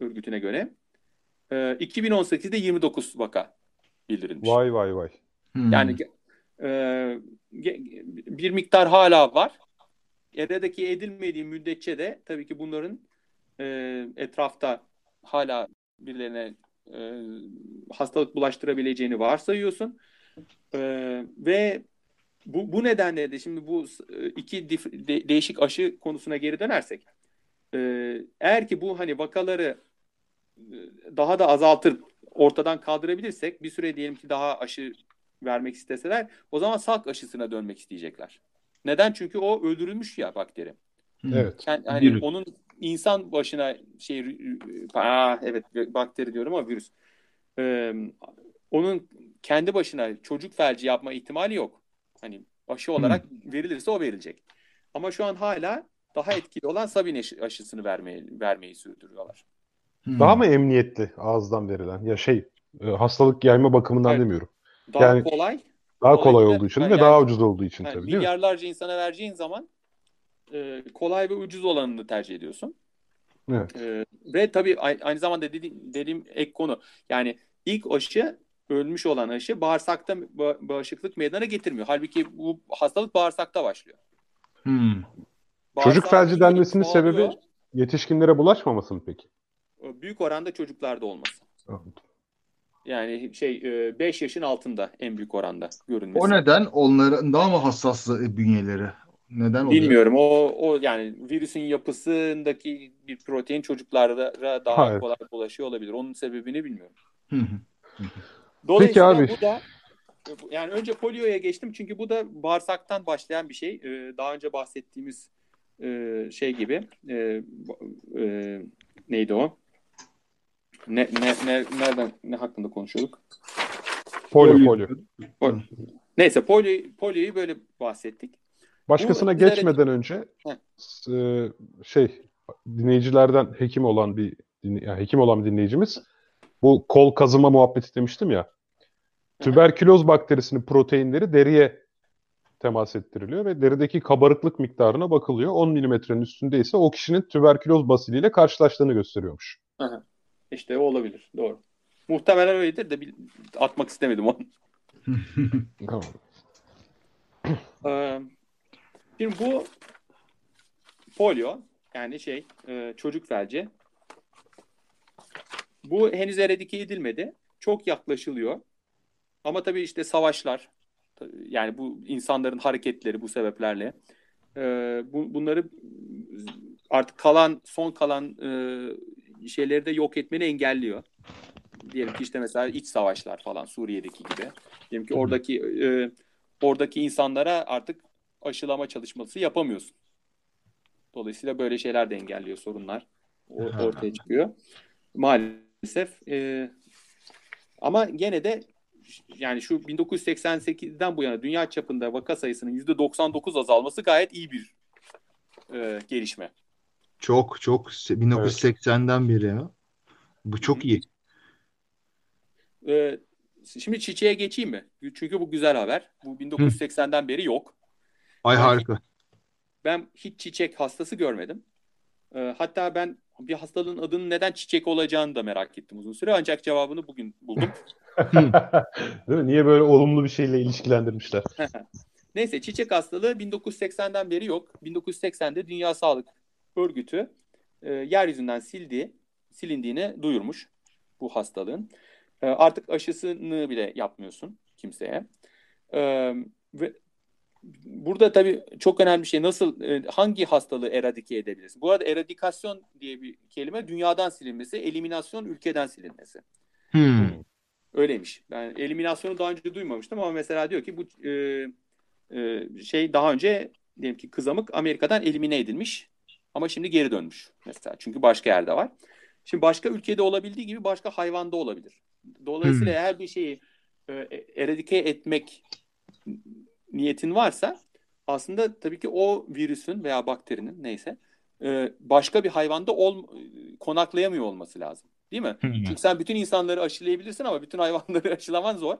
Örgütü'ne göre. E, 2018'de 29 vaka bildirilmiş. Vay vay vay. Hı. Yani e, bir miktar hala var. Eradaki edilmediği müddetçe de tabii ki bunların e, etrafta hala birilerine e, hastalık bulaştırabileceğini varsayıyorsun. E, ve bu, bu nedenle de şimdi bu e, iki dif- de- değişik aşı konusuna geri dönersek e, eğer ki bu hani vakaları e, daha da azaltır ortadan kaldırabilirsek bir süre diyelim ki daha aşı vermek isteseler o zaman salk aşısına dönmek isteyecekler. Neden? Çünkü o öldürülmüş ya bakteri. Evet. Yani, hani Virüs. onun insan başına şey aa, evet bakteri diyorum ama virüs. Ee, onun kendi başına çocuk felci yapma ihtimali yok. Hani aşı olarak verilirse o verilecek. Ama şu an hala daha etkili olan Sabin aşı- aşısını vermeyi vermeyi sürdürüyorlar. Hı. Daha mı emniyetli ağızdan verilen? Ya şey e, hastalık yayma bakımından Evet. demiyorum. Daha Yani kolay. Daha kolay Dolayısıyla- olduğu için Yani- ve daha ucuz olduğu için Yani tabii değil mi? milyarlarca insana vereceğin zaman e, kolay ve ucuz olanını tercih ediyorsun. Evet. E, ve tabii aynı zamanda dedi, dediğim ek konu yani ilk aşı ölmüş olan aşı bağırsakta ba- bağışıklık meydana getirmiyor. Halbuki bu hastalık bağırsakta başlıyor. Hı. Çocuk Bağırsağı felci denmesinin sebebi yetişkinlere bulaşmaması mı peki? büyük oranda çocuklarda olması. Yani şey 5 yaşın altında en büyük oranda görünmesi. O neden onların daha mı hassas bünyeleri? Neden oluyor? Bilmiyorum. O o yani virüsün yapısındaki bir protein çocuklara daha Hayır. kolay bulaşıyor olabilir. Onun sebebini bilmiyorum. Dolayısıyla Peki abi. bu da yani önce polioya geçtim çünkü bu da bağırsaktan başlayan bir şey. Ee, daha önce bahsettiğimiz e, şey gibi e, e, neydi o? Ne, ne, ne, nereden ne hakkında konuşuyorduk? Polio, polio. polio. Neyse polio, polioyu böyle bahsettik. Başkasına Bu, geçmeden üzere... önce e, şey dinleyicilerden hekim olan bir yani hekim olan bir dinleyicimiz bu kol kazıma muhabbeti demiştim ya. Tüberküloz bakterisinin proteinleri deriye temas ettiriliyor ve derideki kabarıklık miktarına bakılıyor. 10 milimetrenin üstündeyse o kişinin tüberküloz basiliyle karşılaştığını gösteriyormuş. Aha. İşte o olabilir. Doğru. Muhtemelen öyledir de atmak istemedim onu. tamam. Ee, şimdi bu polio yani şey e, çocuk felci bu henüz eradike edilmedi. Çok yaklaşılıyor. Ama tabii işte savaşlar yani bu insanların hareketleri bu sebeplerle e, bu, bunları artık kalan son kalan e, şeyleri de yok etmeni engelliyor. Diyelim ki işte mesela iç savaşlar falan Suriye'deki gibi. Diyelim ki oradaki e, oradaki insanlara artık aşılama çalışması yapamıyorsun. Dolayısıyla böyle şeyler de engelliyor sorunlar ortaya çıkıyor. Maalesef e, ama gene de yani şu 1988'den bu yana dünya çapında vaka sayısının %99 azalması gayet iyi bir e, gelişme. Çok çok 1980'den beri ya. Bu çok iyi. Ee, şimdi çiçeğe geçeyim mi? Çünkü bu güzel haber. Bu 1980'den beri yok. Ay ben harika. Hiç, ben hiç çiçek hastası görmedim. Ee, hatta ben bir hastalığın adının neden çiçek olacağını da merak ettim uzun süre. Ancak cevabını bugün buldum. Değil mi? Niye böyle olumlu bir şeyle ilişkilendirmişler? Neyse çiçek hastalığı 1980'den beri yok. 1980'de Dünya Sağlık Örgütü e, yeryüzünden sildi, silindiğini duyurmuş bu hastalığın. E, artık aşısını bile yapmıyorsun kimseye. E, ve burada tabii çok önemli bir şey nasıl e, hangi hastalığı eradike edebiliriz? Bu arada eradikasyon diye bir kelime dünyadan silinmesi, eliminasyon ülkeden silinmesi. Hmm. Öyleymiş. Ben eliminasyonu daha önce duymamıştım ama mesela diyor ki bu e, e, şey daha önce diyelim ki kızamık Amerika'dan elimine edilmiş ama şimdi geri dönmüş mesela. Çünkü başka yerde var. Şimdi başka ülkede olabildiği gibi başka hayvanda olabilir. Dolayısıyla hmm. eğer bir şeyi e, eradike etmek niyetin varsa aslında tabii ki o virüsün veya bakterinin neyse e, başka bir hayvanda ol, konaklayamıyor olması lazım. Değil mi? Hmm. Çünkü sen bütün insanları aşılayabilirsin ama bütün hayvanları aşılaman zor.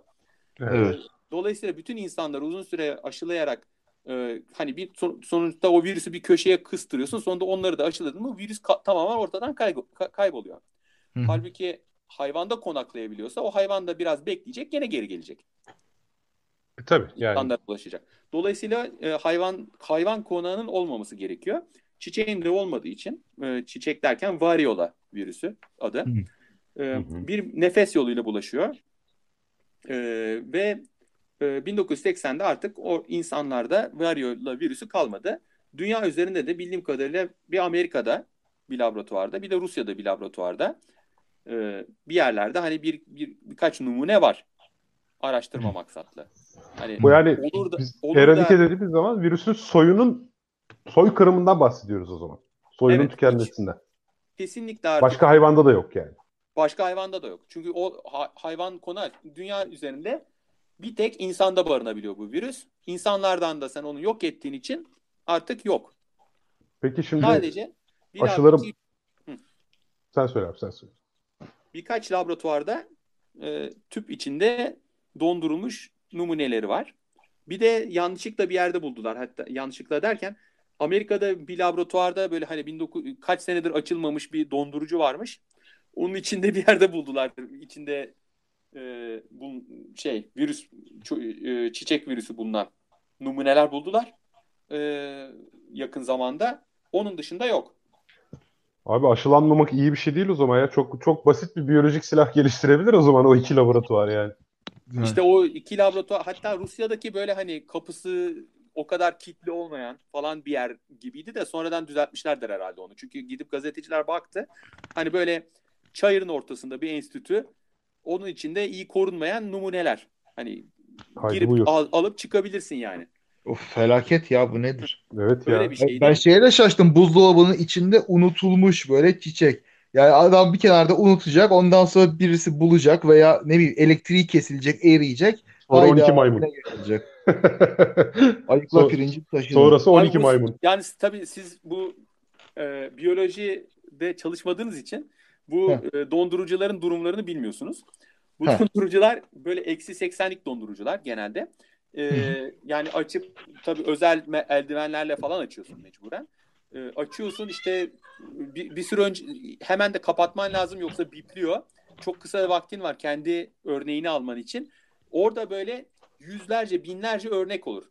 Evet. Dolayısıyla bütün insanları uzun süre aşılayarak e, hani bir son, sonuçta o virüsü bir köşeye kıstırıyorsun. Sonunda onları da aşıladın mı virüs ka- tamamen ortadan kaybol- ka- kayboluyor. Hı. Halbuki hayvanda konaklayabiliyorsa o hayvan da biraz bekleyecek gene geri gelecek. E, tabii yani. İnsanlara ulaşacak. Dolayısıyla e, hayvan hayvan konağının olmaması gerekiyor. Çiçeğin de olmadığı için e, çiçek derken variola virüsü adı. Hı. E, bir nefes yoluyla bulaşıyor. E, ve 1980'de ee, artık o insanlarda variola virüsü kalmadı. Dünya üzerinde de bildiğim kadarıyla bir Amerika'da bir laboratuvarda bir de Rusya'da bir laboratuvarda e, bir yerlerde hani bir, bir birkaç numune var araştırma maksatlı. Hani Bu yani olur da, biz olur eradike da, dediğimiz zaman virüsün soyunun soy kırımından bahsediyoruz o zaman. Soyunun evet, tükenmesinden. Kesinlikle artık. Başka hayvanda da yok yani. Başka hayvanda da yok. Çünkü o ha, hayvan konu dünya üzerinde bir tek insanda barınabiliyor bu virüs. İnsanlardan da sen onu yok ettiğin için artık yok. Peki şimdi Sadece aşıları... Iki... Sen söyle abi sen söyle. Birkaç laboratuvarda e, tüp içinde dondurulmuş numuneleri var. Bir de yanlışlıkla bir yerde buldular. Hatta yanlışlıkla derken Amerika'da bir laboratuvarda böyle hani 19 kaç senedir açılmamış bir dondurucu varmış. Onun içinde bir yerde buldular. İçinde e, bu şey virüs e, çiçek virüsü bulunan numuneler buldular e, yakın zamanda. Onun dışında yok. Abi aşılanmamak iyi bir şey değil o zaman ya. Çok çok basit bir biyolojik silah geliştirebilir o zaman o iki laboratuvar yani. İşte o iki laboratuvar hatta Rusya'daki böyle hani kapısı o kadar kilitli olmayan falan bir yer gibiydi de sonradan düzeltmişlerdir herhalde onu. Çünkü gidip gazeteciler baktı. Hani böyle çayırın ortasında bir enstitü. Onun içinde iyi korunmayan numuneler. Hani Haydi girip al- alıp çıkabilirsin yani. Of felaket ya bu nedir? Evet Böyle ya. bir şeydi. Ben şeye de şaştım. Buzdolabının içinde unutulmuş böyle çiçek. Yani adam bir kenarda unutacak. Ondan sonra birisi bulacak veya ne bileyim elektriği kesilecek, eriyecek. Sonra Hayda, 12 maymun. ne gelecek? Ayıkla pirinci taşınır. Sonrası Abi 12 bu- maymun. Yani tabii siz bu e, biyolojide çalışmadığınız için bu e, dondurucuların durumlarını bilmiyorsunuz. Bu Heh. dondurucular böyle eksi 80'lik dondurucular genelde. E, yani açıp tabii özel eldivenlerle falan açıyorsun mecburen. E, açıyorsun işte bir, bir süre önce hemen de kapatman lazım yoksa bipliyor. Çok kısa vaktin var kendi örneğini alman için. Orada böyle yüzlerce binlerce örnek olur.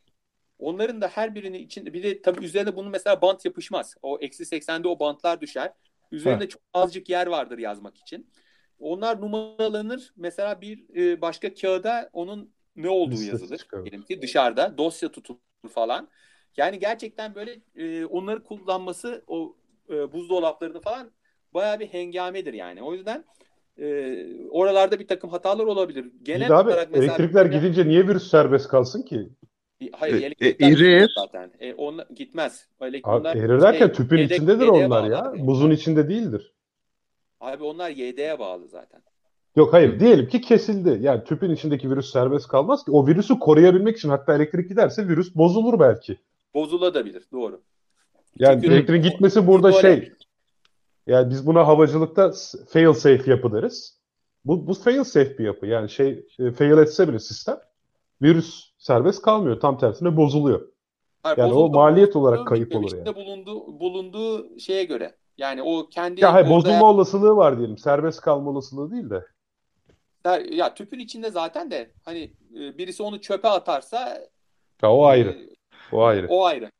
Onların da her birini içinde bir de tabii üzerine bunun mesela bant yapışmaz. O eksi 80'de o bantlar düşer. Üzerinde çok azıcık yer vardır yazmak için. Onlar numaralanır. Mesela bir e, başka kağıda onun ne olduğu Listesi yazılır. Diyelim ki dışarıda dosya tutulur falan. Yani gerçekten böyle e, onları kullanması o e, buzdolaplarını falan bayağı bir hengamedir yani. O yüzden e, oralarda bir takım hatalar olabilir. Genel İyi de abi olarak mesela elektrikler gidince niye virüs serbest kalsın ki? Hayır, E, elektrikler e, erir. gitmez zaten. E, onla, gitmez. Elek- Abi onlar erir derken şey, tüpün yedek- içindedir onlar bağlı ya. Buzun içinde değildir. Abi onlar yedeğe bağlı zaten. Yok hayır diyelim ki kesildi. Yani tüpün içindeki virüs serbest kalmaz ki. O virüsü koruyabilmek için hatta elektrik giderse virüs bozulur belki. Bozulabilir. Doğru. Yani Çünkü- elektriğin gitmesi burada şey. öyle. Yani biz buna havacılıkta fail safe yapı deriz. Bu, bu fail safe bir yapı. Yani şey e, fail etse bile sistem virüs serbest kalmıyor. Tam tersine bozuluyor. Hayır, Yani o bozuldu, maliyet bozuldu, olarak kayıp olur içinde yani. bulunduğu, bulunduğu şeye göre. Yani o kendi Ya hayır bozulma olasılığı var diyelim. Serbest kalma olasılığı değil de. ya tüpün içinde zaten de hani e, birisi onu çöpe atarsa Ya o ayrı. O ayrı. O ayrı.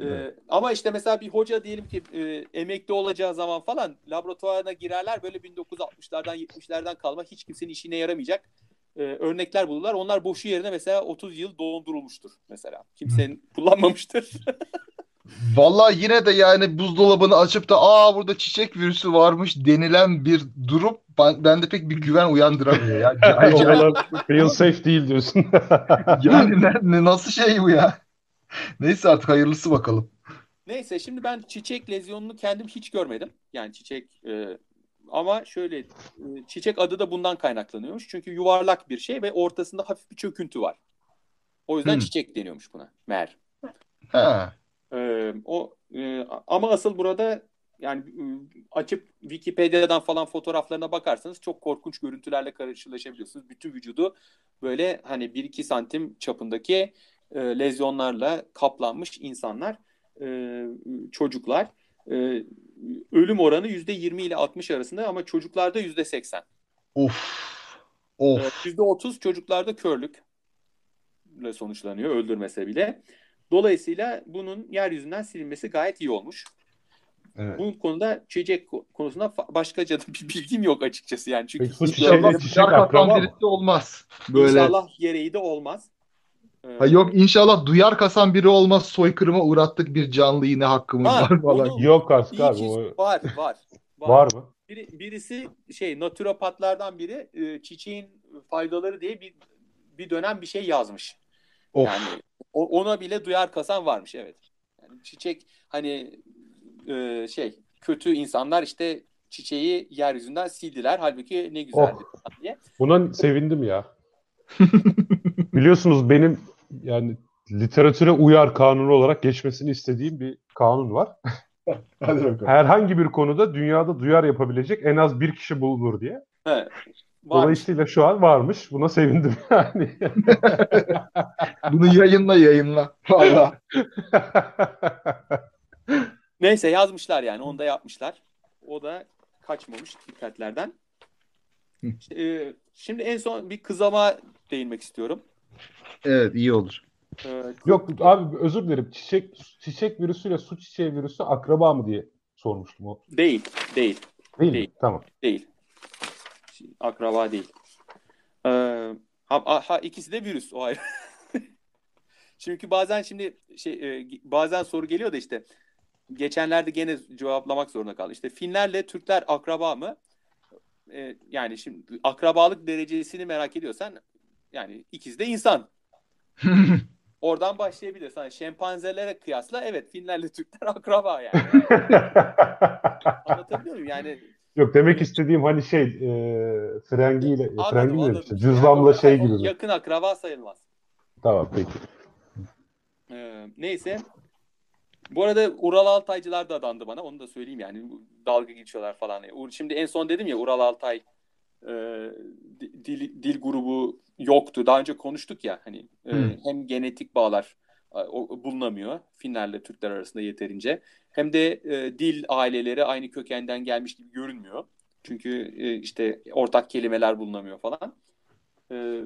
Ee, Evet. ama işte mesela bir hoca diyelim ki e, emekli olacağı zaman falan laboratuvarına girerler böyle 1960'lardan 70'lerden kalma hiç kimsenin işine yaramayacak e, örnekler bulurlar. Onlar boşu yerine mesela 30 yıl dondurulmuştur mesela. Kimsenin kullanmamıştır. Vallahi yine de yani buzdolabını açıp da aa burada çiçek virüsü varmış denilen bir durum ben, bende pek bir güven uyandıramıyor ya. Yani, Oralar fail safe değil diyorsun. yani ne- nasıl şey bu ya? Neyse artık hayırlısı bakalım. Neyse şimdi ben çiçek lezyonunu kendim hiç görmedim. Yani çiçek e, ama şöyle e, çiçek adı da bundan kaynaklanıyormuş. Çünkü yuvarlak bir şey ve ortasında hafif bir çöküntü var. O yüzden Hmm. çiçek deniyormuş buna. Mer. Ha. Ee, o e, ama asıl burada yani e, açıp Wikipedia'dan falan fotoğraflarına bakarsanız çok korkunç görüntülerle karşılaşabiliyorsunuz. Bütün vücudu böyle hani 1-2 santim çapındaki e, lezyonlarla kaplanmış insanlar, e, çocuklar. E, ölüm oranı %20 ile 60 arasında ama çocuklarda %80. Of. Of. %30 çocuklarda körlükle sonuçlanıyor öldürmese bile. Dolayısıyla bunun yeryüzünden silinmesi gayet iyi olmuş. Evet. Bu konuda çiçek ko- konusunda başkaca da bir bilgim yok açıkçası yani. Çünkü Peki çiçek-. İnşallah çiçek kasan akraba olmaz. Böyle. İnşallah gereği de olmaz. Ee, Ha, yok inşallah duyar kasan biri olmaz soykırıma uğrattık bir canlıyı ne hakkımız Ha, var falan. onu- Yok iyi abi. O... var, var. Var mı? Biri, birisi şey naturopatlardan biri e, çiçeğin faydaları diye bir bir dönem bir şey yazmış. Of. Yani ona bile duyar kasan varmış evet. Yani çiçek hani e, şey kötü insanlar işte çiçeği yeryüzünden sildiler. Halbuki ne güzeldi Oh. falan diye. Buna sevindim ya. Biliyorsunuz benim yani literatüre uyar kanunu olarak geçmesini istediğim bir kanun var. Hadi bakalım. Herhangi bir konuda dünyada duyar yapabilecek en az bir kişi bulunur diye. Varmış. Dolayısıyla şu an varmış. Buna sevindim yani. Bunu yayınla yayınla. Valla. Neyse yazmışlar yani onu da yapmışlar. O da kaçmamış dikkatlerden. E, şimdi en son bir kızama değinmek istiyorum. Evet iyi olur. E, Yok abi özür dilerim. Çiçek çiçek virüsüyle su çiçeği virüsü akraba mı diye sormuştum o. Değil, değil, Değil, Değil. mi? Tamam. değil. Akraba değil. Ee, ha, ha, ikisi de virüs o ayrı. Çünkü bazen şimdi şey e, bazen soru geliyor da işte geçenlerde gene cevaplamak zorunda kaldım. İşte Finlerle Türkler akraba mı? Ee, yani şimdi akrabalık derecesini merak ediyorsan yani ikisi de insan. Oradan başlayabilirsin. Hani şempanzelere kıyasla evet Finlerle Türkler akraba yani. Anlatabiliyor muyum? Yani Yok demek istediğim hani şey e, frengiyle anladım, frengi mi işte cüzdanla Yani şey gibi mi? Yakın akraba sayılmaz. Tamam peki. Ee, neyse. Bu arada Ural Altaycılar da adandı bana. Onu da söyleyeyim yani. Dalga geçiyorlar falan. Şimdi en son dedim ya Ural Altay e, dil, dil grubu yoktu. Daha önce konuştuk ya hani e, Hmm. hem genetik bağlar e, o, bulunamıyor Finlerle Türkler arasında yeterince. Hem de e, dil aileleri aynı kökenden gelmiş gibi görünmüyor. Çünkü e, işte ortak kelimeler bulunamıyor falan. E,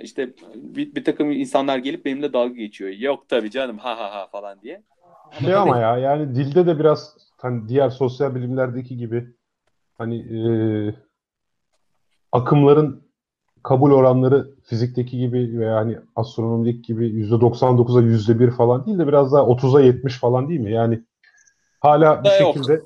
işte bir, bir takım insanlar gelip benimle dalga geçiyor. Yok tabii canım ha ha ha falan diye. Şey ama ya yani dilde de biraz hani diğer sosyal bilimlerdeki gibi hani e, akımların kabul oranları fizikteki gibi veya hani astronomideki gibi %99'a %1 falan değil de biraz daha 30'a 70 falan değil mi? Yani hala bir Da yok. şekilde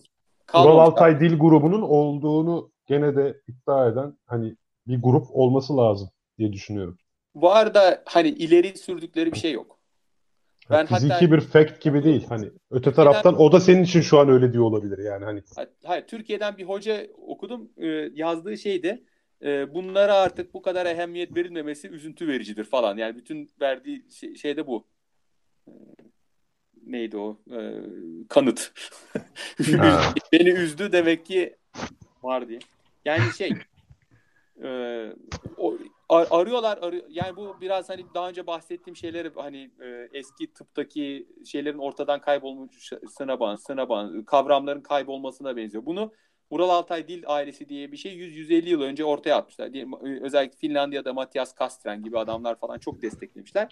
Ural. Altay Dil grubunun olduğunu gene de iddia eden hani bir grup olması lazım diye düşünüyorum. Bu arada hani ileri sürdükleri bir şey yok. Ben Fiziki hatta- bir fact gibi değil. Hani öte taraftan o da senin için şu an öyle diyor olabilir yani hani. Hayır, Türkiye'den bir hoca okudum. Ee, yazdığı şeydi. E, bunlara artık bu kadar ehemmiyet verilmemesi üzüntü vericidir falan. Yani bütün verdiği şey, şey de bu. Ee, neydi o? Ee, kanıt. Beni üzdü demek ki var diye. Yani şey e, o, ar- arıyorlar arıyor. Yani bu biraz hani daha önce bahsettiğim şeyleri hani e, eski tıptaki şeylerin ortadan kaybolmasına bağlı, kavramların kaybolmasına benziyor. Bunu Ural Altay Dil Ailesi diye bir şey 100-150 yıl önce ortaya atmışlar. Diye- Özellikle Finlandiya'da Matias Kastren gibi adamlar falan çok desteklemişler.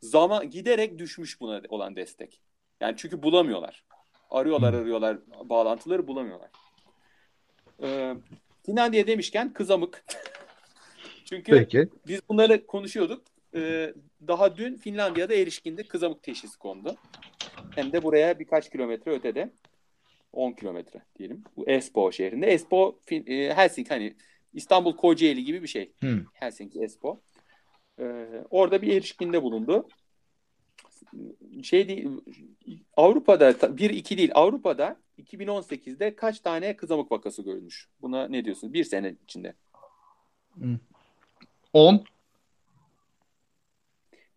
Zaman giderek düşmüş buna olan destek. Yani çünkü bulamıyorlar. Arıyorlar arıyorlar bağlantıları bulamıyorlar. Ee, Finlandiya demişken kızamık. çünkü Peki. biz bunları konuşuyorduk. Ee, daha dün Finlandiya'da erişkinde kızamık teşhisi kondu. Hem de buraya birkaç kilometre ötede. 10 kilometre diyelim. Bu Espoo şehrinde. Espoo e, Helsinki hani İstanbul Kocaeli gibi bir şey. Hı. Helsinki Espoo. Ee, orada bir erişkinde bulundu. Şey değil, Avrupa'da 1-2 değil Avrupa'da 2018'de kaç tane kızamık vakası görülmüş? Buna ne diyorsun? Bir sene içinde. 10,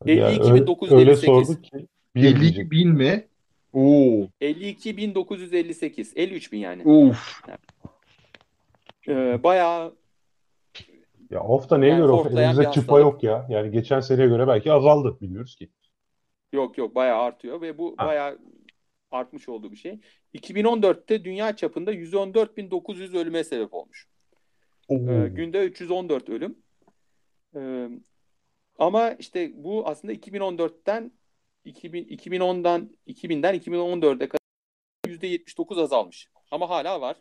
52.958. öyle sorduk ki bir 52 diyecek. bin mi? Oo. 52.958. 53 bin yani. Uf. Ee, bayağı Ya da neye Yani göre of? Elimizde çıpa hastalık. yok ya. Yani geçen seneye göre belki azaldı. Bilmiyoruz ki. yok yok bayağı artıyor ve bu Ha. bayağı artmış olduğu bir şey. 2014'te dünya çapında 114.900 ölüme sebep olmuş. Oo. Ee, günde 314 ölüm. Ee, ama işte bu aslında 2014'ten 2000, 2010'dan 2000'den 2014'e kadar %79 azalmış. Ama hala var.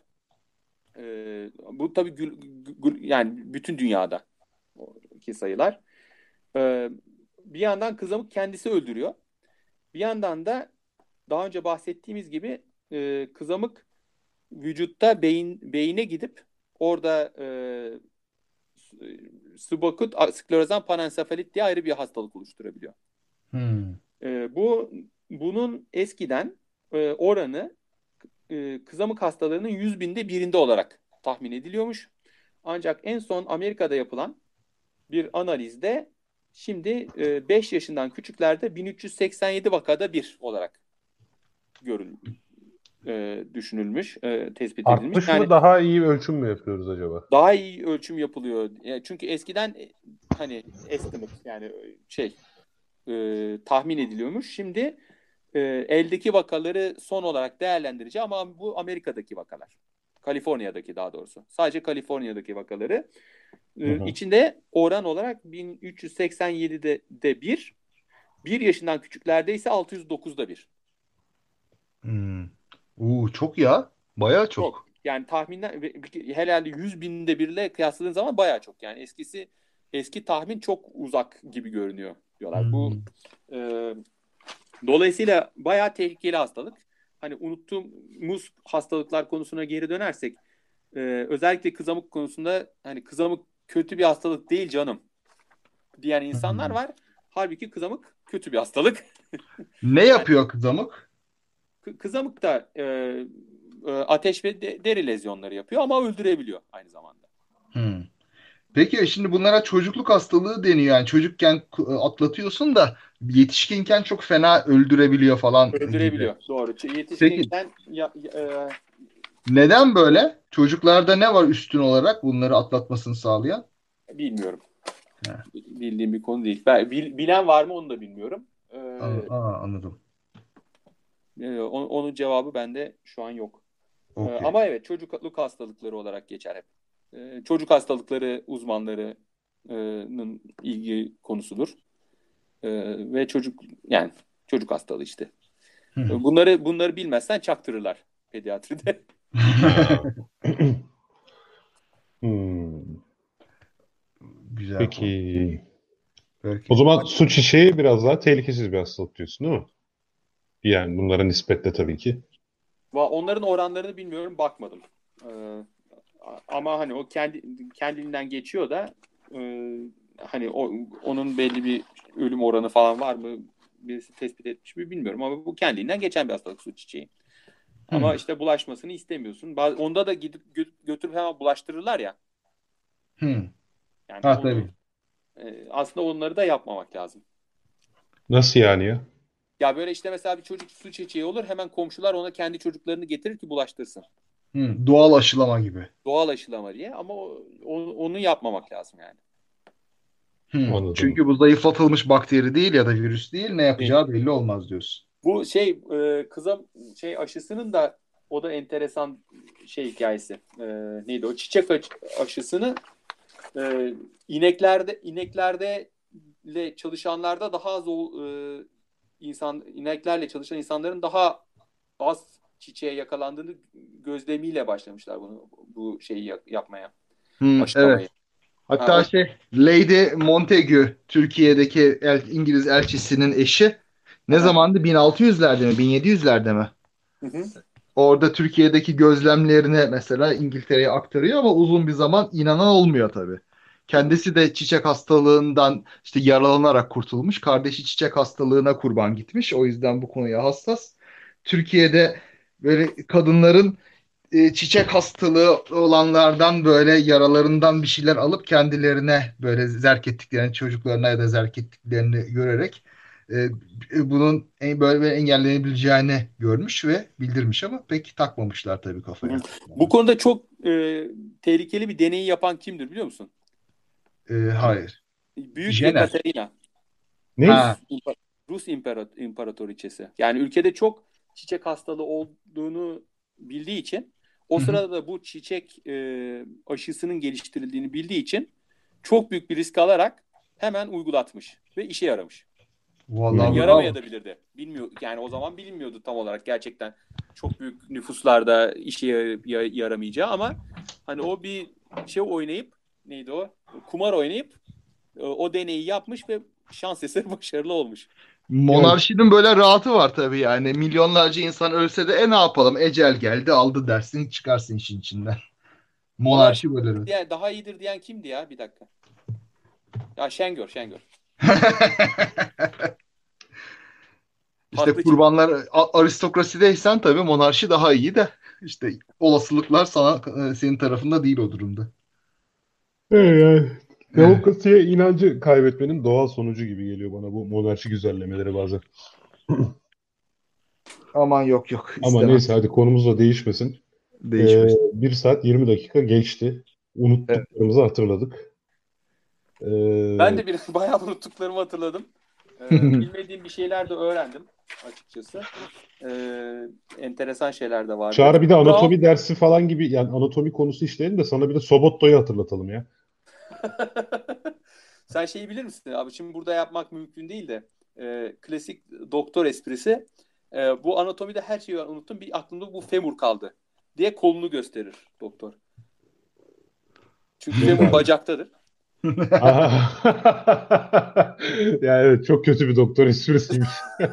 Ee, bu tabii gül, gül- yani bütün dünyada ki sayılar. Ee, bir yandan kızamık kendisi öldürüyor. Bir yandan da daha önce bahsettiğimiz gibi e, kızamık vücutta beyin beyine gidip orada e, subakut sklerozan panensefalit diye ayrı bir hastalık oluşturabiliyor. Hmm. E, bu bunun eskiden e, oranı e, kızamık hastalarının 100 binde birinde olarak tahmin ediliyormuş. Ancak en son Amerika'da yapılan bir analizde şimdi 5 yaşından küçüklerde 1387 vakada bir olarak görül e, düşünülmüş, e, tespit edilmiş. Artmış Yani mı daha iyi ölçüm mü yapıyoruz acaba? daha iyi ölçüm yapılıyor. Yani çünkü eskiden e, hani estimate yani e, şey e, tahmin ediliyormuş. Şimdi e, eldeki vakaları son olarak değerlendirici ama bu Amerika'daki vakalar. Kaliforniya'daki daha doğrusu. Sadece Kaliforniya'daki vakaları. E, Hı hı. içinde oran olarak 1387'de de bir, bir yaşından küçüklerde ise 609'da bir. Hmm. Oo, çok ya. Bayağı çok. Çok. Yani tahminden herhalde 100 binde birle kıyasladığın zaman bayağı çok. Yani eskisi eski tahmin çok uzak gibi görünüyor diyorlar. Hmm. Bu e, dolayısıyla bayağı tehlikeli hastalık. Hani unuttuğumuz hastalıklar konusuna geri dönersek e, özellikle kızamık konusunda hani kızamık kötü bir hastalık değil canım diyen insanlar Hmm. var. Halbuki kızamık kötü bir hastalık. Ne yapıyor kızamık? Kızamık da e, e, ateş ve de- deri lezyonları yapıyor ama öldürebiliyor aynı zamanda. Hmm. Peki şimdi bunlara çocukluk hastalığı deniyor. Yani çocukken k- atlatıyorsun da yetişkinken çok fena öldürebiliyor falan gibi. Öldürebiliyor. Doğru. Yetişkinken ya, ya- e, Neden böyle? Çocuklarda ne var üstün olarak bunları atlatmasını sağlayan? bilmiyorum. He. Bildiğim bir konu değil. Ben, bil- bilen var mı onu da bilmiyorum. E, Aa, aa, anladım. e, onun, onun cevabı bende şu an yok. E, Okey. ama evet çocukluk hastalıkları olarak geçer hep. E, çocuk hastalıkları uzmanlarının ilgi konusudur. E, ve çocuk yani çocuk hastalığı işte. Hı. Bunları bunları bilmezsen çaktırırlar pediatride. Hmm. Güzel. Peki. Peki. O zaman su çiçeği biraz daha tehlikesiz bir hastalık diyorsun değil mi? Yani bunlara nispetle tabii ki. Va- Onların oranlarını bilmiyorum, bakmadım. Ee, ama hani o kendi kendiliğinden geçiyor da e, hani o, onun belli bir ölüm oranı falan var mı? Birisi tespit etmiş mi bilmiyorum ama bu kendiliğinden geçen bir hastalık su çiçeği. Ama Hı. işte bulaşmasını istemiyorsun. Baz- Onda da gidip gö- götürüp hemen bulaştırırlar ya. Hı. Yani Ha onu- tabii. e, aslında onları da yapmamak lazım. Nasıl yani ya? Ya böyle işte mesela bir çocuk su çiçeği olur hemen komşular ona kendi çocuklarını getirir ki bulaştırsın. Hı. Doğal aşılama gibi. Doğal aşılama diye ama o- o- onu yapmamak lazım yani. Hı. Anladım. Çünkü bu zayıflatılmış bakteri değil ya da virüs değil ne yapacağı belli olmaz diyorsun. Bu şey e, kızam şey aşısının da o da enteresan şey hikayesi. E, neydi o çiçek aş- aşısını e, ineklerde ineklerde ile çalışanlarda daha az o, e, insan ineklerle çalışan insanların daha az çiçeğe yakalandığını gözlemiyle başlamışlar bunu bu şeyi yap- yapmaya. Aşılamayı. evet. Hatta Ha, şey Lady Montagu Türkiye'deki el- İngiliz elçisinin eşi ne Aha. zamandı? 1600'lerde mi? 1700'lerde mi? Hı hı. Orada Türkiye'deki gözlemlerini mesela İngiltere'ye aktarıyor ama uzun bir zaman inanan olmuyor tabii. Kendisi de çiçek hastalığından işte yaralanarak kurtulmuş. Kardeşi çiçek hastalığına kurban gitmiş. O yüzden bu konuya hassas. Türkiye'de böyle kadınların e, çiçek hastalığı olanlardan böyle yaralarından bir şeyler alıp kendilerine böyle zerk ettiklerini, çocuklarına ya da zerk ettiklerini görerek e, bunun en, böyle engellenebileceğini görmüş ve bildirmiş ama pek takmamışlar tabii kafaya. Bu konuda çok e, tehlikeli bir deneyi yapan kimdir biliyor musun? E, hayır. Büyük Jenner. Yekaterina. Ne? Ha. Rus, İmpa- Rus İmpara- İmparatoriçesi. Yani ülkede çok çiçek hastalığı olduğunu bildiği için o Hı hı. sırada da bu çiçek e, aşısının geliştirildiğini bildiği için çok büyük bir risk alarak hemen uygulatmış ve işe yaramış. Vallahi Yani yaramayabilirdi. Bilmiyor yani o zaman bilinmiyordu tam olarak gerçekten çok büyük nüfuslarda işe ya- ya- yaramayacağı ama hani o bir şey oynayıp neydi o? Kumar oynayıp e, o deneyi yapmış ve şans eseri başarılı olmuş. Monarşinin böyle rahatı var tabii yani. Milyonlarca insan ölse de e ne yapalım? Ecel geldi aldı dersin çıkarsın işin içinden. Monarşi böyle. Diye, daha iyidir diyen kimdi ya? Bir dakika. Ya Şengör, Şengör. İşte kurbanlar aristokrasideysen tabii monarşi daha iyi de işte olasılıklar sana e, senin tarafında değil o durumda. Evet, demokrasiye inancı kaybetmenin doğal sonucu gibi geliyor bana bu monarşi güzellemeleri bazen. Aman yok yok Ama istemem. neyse hadi konumuz da değişmesin. Değişmez. Ee, 1 saat 20 dakika geçti. Unuttuklarımızı hatırladık. Ee, Ben de bir bayağı unuttuklarımı hatırladım. Ee, bilmediğim bir şeyler de öğrendim açıkçası. Ee, enteresan şeyler de vardı. Çağrı bir de anatomi Brown- dersi falan gibi yani anatomi konusu işleyelim de sana bir de Sobotto'yu hatırlatalım ya. Sen şeyi bilir misin abi? Şimdi burada yapmak mümkün değil de e, klasik doktor esprisi E, bu anatomide her şeyi unuttum. Bir aklımda bu femur kaldı diye kolunu gösterir doktor. Çünkü femur bacaktadır. ya evet çok kötü bir doktor esprisiymiş.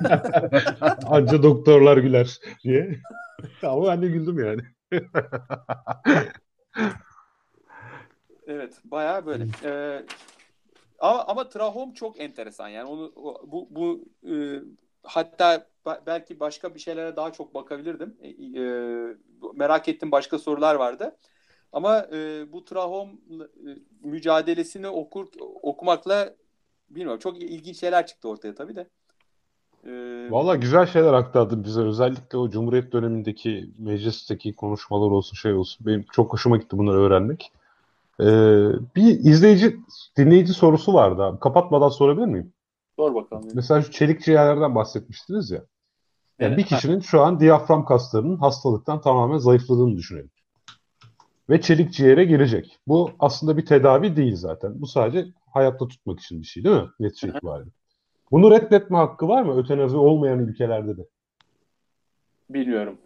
Anca doktorlar güler diye. Ama ben de güldüm yani. Evet bayağı böyle. Ee, ama, ama trahom çok enteresan yani onu bu bu e, hatta belki başka bir şeylere daha çok bakabilirdim. E, e, merak ettiğim başka sorular vardı. Ama e, bu trahom e, mücadelesini okur okumakla bilmiyorum çok ilginç şeyler çıktı ortaya tabii de. E, Valla güzel şeyler aktardın bize. Özellikle o Cumhuriyet dönemindeki meclisteki konuşmalar olsun şey olsun. Benim çok hoşuma gitti bunları öğrenmek. Ee, bir izleyici, dinleyici sorusu vardı abi. Kapatmadan sorabilir miyim? Sor bakalım. Mesela şu çelik ciğerlerden bahsetmiştiniz ya. Yani evet. bir kişinin şu an diyafram kaslarının hastalıktan tamamen zayıfladığını düşünelim ve çelik ciğere girecek. Bu aslında bir tedavi değil zaten. Bu sadece hayatta tutmak için bir şey değil mi? Netice itibariyle. Bunu reddetme hakkı var mı ötenazi olmayan ülkelerde de? Bilmiyorum.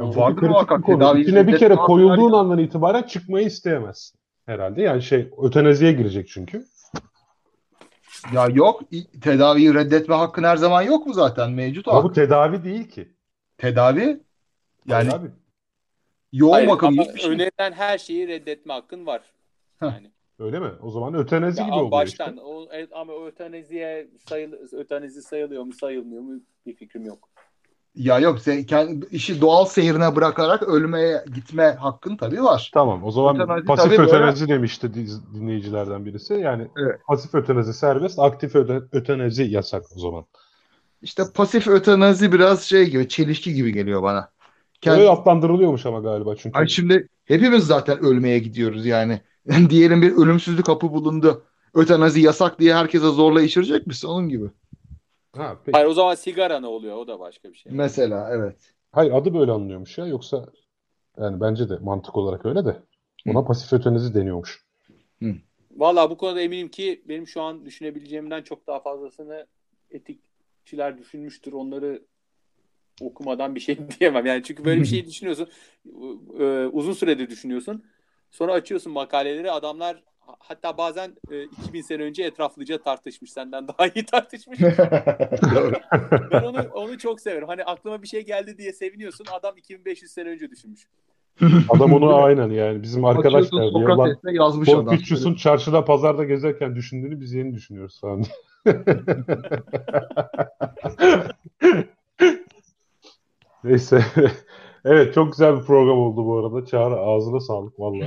Ya vardır muhakkak tedavi. İçine bir kere koyulduğun ya. andan itibaren çıkmayı isteyemezsin herhalde. Yani şey ötenaziye girecek çünkü. Ya yok tedaviyi reddetme hakkın her zaman yok mu zaten mevcut Ama bu tedavi değil ki. Tedavi yani tedavi yoğun Hayır, bakım ama şey. önerilen her şeyi reddetme hakkın var. Yani. Öyle mi? O zaman ötenazi ya gibi oluyor baştan, işte. O, ama o ötenaziye sayıl, ötenazi sayılıyor mu sayılmıyor mu bir fikrim yok. Ya yok sen kendi işi doğal seyrine bırakarak ölmeye gitme hakkın tabii var. Tamam o zaman ötenazi pasif ötenazi böyle... demişti dinleyicilerden birisi. Yani evet. pasif ötenazi serbest, aktif ötenazi yasak o zaman. İşte pasif ötenazi biraz şey gibi, çelişki gibi geliyor bana. Kendi... Öyle adlandırılıyormuş ama galiba çünkü. Ay şimdi hepimiz zaten ölmeye gidiyoruz yani. Diyelim bir ölümsüzlük kapı bulundu. Ötenazi yasak diye herkese zorla içirecek misin? Onun gibi. Ha, peki. Hayır o zaman sigara ne oluyor? O da başka bir şey. Mesela evet. Hayır adı böyle anlıyormuş ya. Yoksa yani bence de mantık olarak öyle de. Ona Hı. pasif ötenazi deniyormuş. Hı. Valla bu konuda eminim ki benim şu an düşünebileceğimden çok daha fazlasını etikçiler düşünmüştür. Onları okumadan bir şey diyemem. Yani çünkü böyle bir şey düşünüyorsun. E, uzun süredir düşünüyorsun. Sonra açıyorsun makaleleri adamlar hatta bazen e, 2000 sene önce etraflıca tartışmış. Senden daha iyi tartışmış. ben onu onu çok severim. Hani aklıma bir şey geldi diye seviniyorsun. Adam 2500 sene önce düşünmüş. Adam onu aynen yani bizim arkadaşlar diyor. Lan, yazmış adam. Konfüçyüs'ün çarşıda pazarda gezerken düşündüğünü biz yeni düşünüyoruz falan. Neyse. evet çok güzel bir program oldu bu arada. Çağrı ağzına sağlık valla.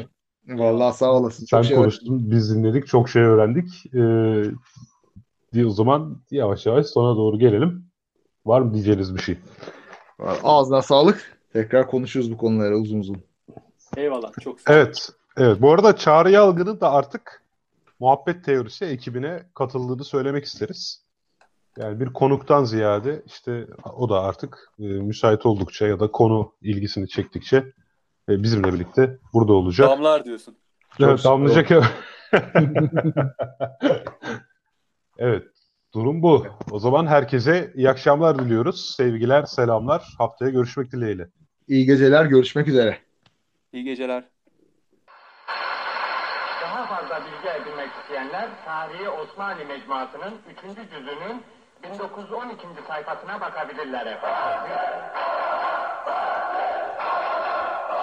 Valla sağ olasın. Çok Sen şey konuştun, öğrendim. biz dinledik, çok şey öğrendik. Ee, diye o zaman yavaş yavaş sona doğru gelelim. Var mı diyeceğiniz bir şey? Ağzına sağlık. Tekrar konuşuruz bu konuları uzun uzun. Eyvallah. Çok sağ Evet. Evet. Bu arada Çağrı Yalgın'ın da artık muhabbet teorisi ekibine katıldığını söylemek isteriz. Yani bir konuktan ziyade işte o da artık e, müsait oldukça ya da konu ilgisini çektikçe e, bizimle birlikte burada olacak. Damlar diyorsun. Evet, damlayacak. evet, durum bu. O zaman herkese iyi akşamlar diliyoruz. Sevgiler, selamlar. Haftaya görüşmek dileğiyle. İyi geceler, görüşmek üzere. İyi geceler. Daha fazla bilgi edinmek isteyenler Tarihi Osmanlı Mecmuası'nın 3. cüzünün 1912. sayfasına bakabilirler efendim.